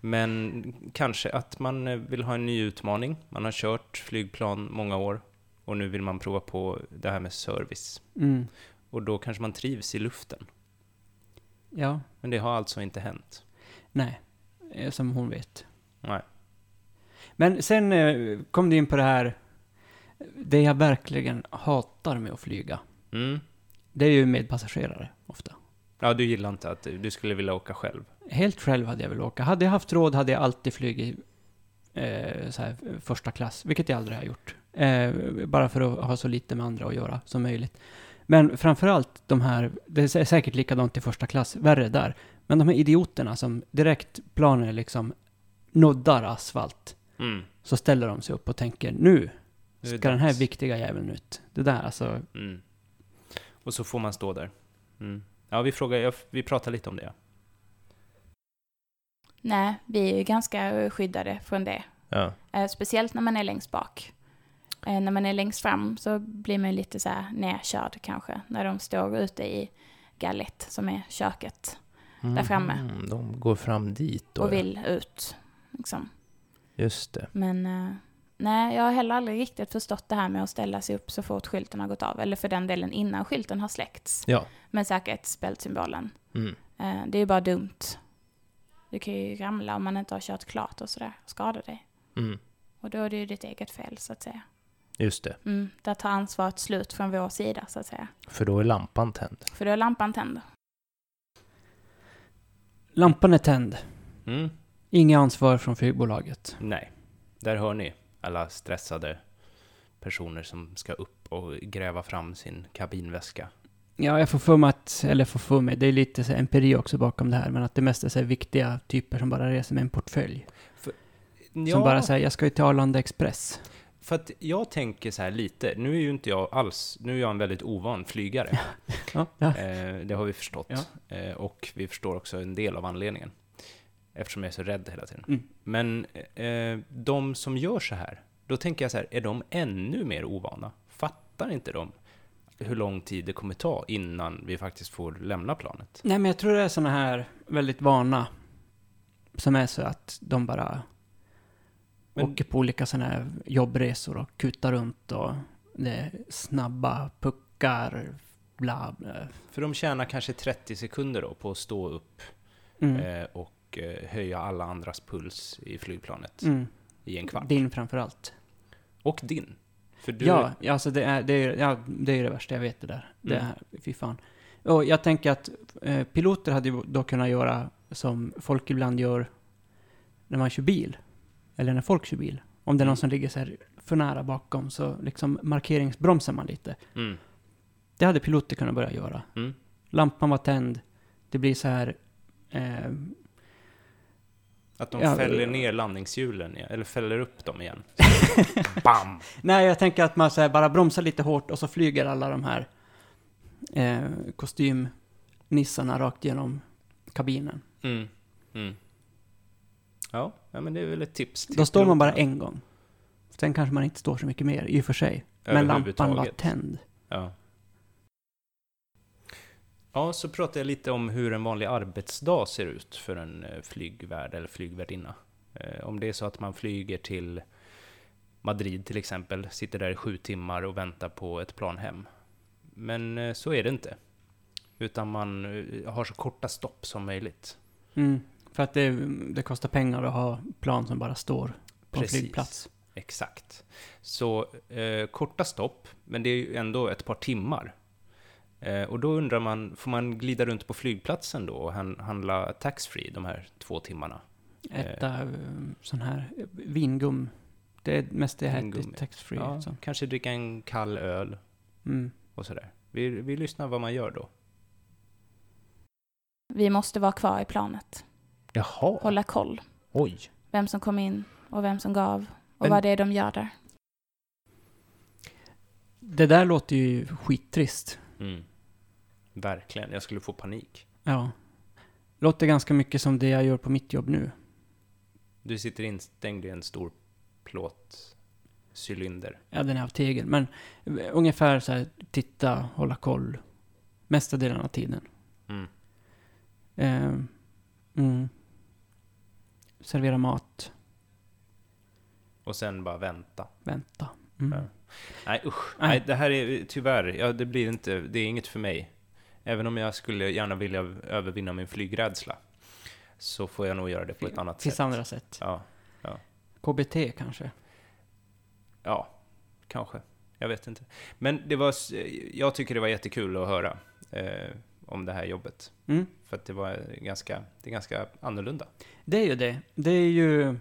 Men kanske att man eh, vill ha en ny utmaning. Man har kört flygplan många år och nu vill man prova på det här med service. Mm. Och då kanske man trivs i luften. Ja, Men det har alltså inte hänt. nej. eh, Som hon vet. Nej. Men sen eh, kom du in på det här, det jag verkligen hatar med att flyga. Mm. Det är ju med passagerare, ofta. Ja, du gillar inte att du skulle vilja åka själv? Helt själv hade jag velat åka. Hade jag haft råd hade jag alltid flugit eh, så här, första klass, vilket jag aldrig har gjort. Eh, bara för att ha så lite med andra att göra som möjligt. Men framförallt de här, det är sä- säkert likadant i första klass, värre där. Men de här idioterna som direkt planen liksom nuddar asfalt, Mm. så ställer de sig upp och tänker nu ska den här viktiga jäveln ut. Det där alltså, Mm. Och så får man stå där. Mm. Ja, vi frågar, vi pratar lite om det. Nej, vi är ju ganska skyddade från det. Ja. Eh, speciellt när man är längst bak. Eh, när man är längst fram så blir man lite så här nedkörd kanske. När de står ute i gallet som är köket Där framme. Mm, de går fram dit då. och ja. vill ut. Liksom. Just det. Men eh, nej, jag har heller aldrig riktigt förstått det här med att ställa sig upp så fort skylten har gått av. Eller för den delen innan skylten har släckts. Ja. Med säkerhetsbältsymbolen. Mm. Eh, det är ju bara dumt. Du kan ju ramla om man inte har kört klart och sådär. Skada dig. Mm. Och då är det ju ditt eget fel så att säga. Just det. Mm, där tar ansvaret slut från vår sida så att säga. För då är lampan tänd. För då är lampan tänd. lampan är tänd. Mm. Inget ansvar från flygbolaget. Nej, där hör ni alla stressade personer som ska upp och gräva fram sin kabinväska. Ja, jag får för mig att, eller får för mig, det är lite så empiri också bakom det här, men att det mest är så viktiga typer som bara reser med en portfölj. Som bara säger, jag ska ju till Arlanda Express. För att jag tänker så här lite, nu är ju inte jag alls, nu är jag en väldigt ovan flygare. Ja, ja. Eh, det har vi förstått. Ja. Eh, och vi förstår också en del av anledningen. Eftersom jag är så rädd hela tiden. Mm. Men eh, de som gör så här, då tänker jag så här, är de ännu mer ovana? Fattar inte de hur lång tid det kommer ta innan vi faktiskt får lämna planet? Nej, men jag tror det är såna här väldigt vana som är så att de bara Men- åker på olika såna här jobbresor och kutar runt och det är snabba puckar, bla bla. För de tjänar kanske 30 sekunder då på att stå upp Mm. eh, och eh, höja alla andras puls i flygplanet Mm. i en kvart. Din framför allt. Och din. För du, Ja, alltså det är, det är, ja, det är det värsta jag vet det där. Det Mm. är, fy fan. Och jag tänker att eh, piloter hade ju då kunnat göra som folk ibland gör när man kör bil. Eller när folk kör bil. Om det är någon Mm. som ligger så här för nära bakom så liksom markeringsbromsar man lite. Mm, Det hade piloter kunnat börja göra. mm. Lampan var tänd. Det blir så här... Eh, Att de Ja, fäller ner landningshjulen, eller fäller upp dem igen. Bam! nej, jag tänker att man så här bara bromsar lite hårt och så flyger alla de här eh, kostymnissarna rakt genom kabinen. Mm. Mm. Ja, men det är väl ett tips. till Då står man bara en gång. Sen kanske man inte står så mycket mer, i och för sig. Men lampan var tänd. Ja. Ja, så pratade jag lite om hur en vanlig arbetsdag ser ut för en eh, flygvärd eller flygvärdinna. Eh, Om det är så att man flyger till Madrid till exempel, sitter där i sju timmar och väntar på ett plan hem. Men eh, så är det inte. Utan man har så korta stopp som möjligt. Mm. För att det, det kostar pengar att ha plan som bara står på en Precis. flygplats. Exakt. Så eh, korta stopp, men det är ju ändå ett par timmar. Eh, och då undrar man, får man glida runt på flygplatsen då och han, handla taxfree de här två timmarna? Äta eh, sån här eh, vingum. Det är mest det Vingummi. taxfree. Ja, så. kanske dricka en kall öl Mm. och sådär. Vi, vi lyssnar vad man gör då. Vi måste vara kvar i planet. Jaha, Hålla koll. oj. Vem som kom in och vem som gav. Och Men- vad det är de gör där. Det där låter ju skittrist. Mm. Verkligen, jag skulle få panik. Ja. Låter ganska mycket som det jag gör på mitt jobb nu. Du sitter instängd i en stor plåtcylinder. Ja, den är av tegel. Men eh, ungefär så här, titta, hålla koll. Mesta delen av tiden. Mm. Eh, mm. Servera mat, Och sen bara vänta. vänta. Mm. Ja. Nej usch, Nej. nej. det här är tyvärr, ja, det blir inte, det är inget för mig. Även om jag skulle gärna vilja övervinna min flygrädsla, så får jag nog göra det på ett annat Finns sätt. andra sätt. Ja, KBT kanske? ja, kanske. Jag vet inte. Men det var, jag tycker det var jättekul att höra eh, om det här jobbet. Mm. För att det var ganska, det är ganska annorlunda. Det är ju det. Det är ju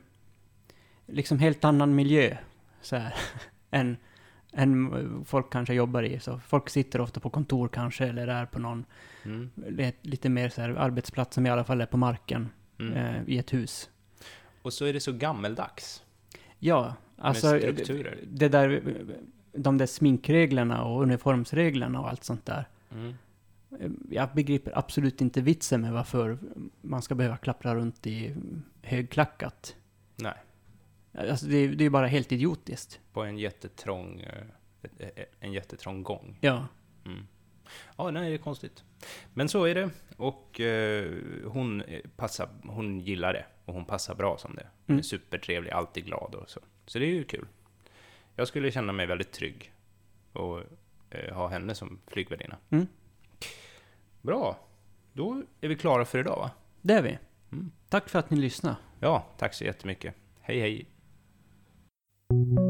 liksom helt annan miljö så här, än, än folk kanske jobbar i. Så folk sitter ofta på kontor kanske, eller är på någon Mm. lite mer så här arbetsplats som i alla fall är på marken Mm. eh, i ett hus. Och så är det så gammeldags. Ja, alltså med strukturer. det där, de där sminkreglerna och uniformsreglerna och allt sånt där. Mm. Jag begriper absolut inte vitsen med varför man ska behöva klappra runt i högklackat. Nej, Alltså det, är- det är ju bara helt idiotiskt. på en jättetrång, eh, en jättetrång gång. Ja. Mm. Ja, nej, det är konstigt. Men så är det. Och eh, hon, eh, passar, hon gillar det. Och hon passar bra som det. Hon är Mm. supertrevlig, alltid glad och så. Så det är ju kul. Jag skulle känna mig väldigt trygg. Och eh, ha henne som flygvärdinna. Mm. Bra. Då är vi klara för idag, va? Det är vi. Mm. Tack för att ni lyssnade. Ja, tack så jättemycket. Hej, hej. Thank you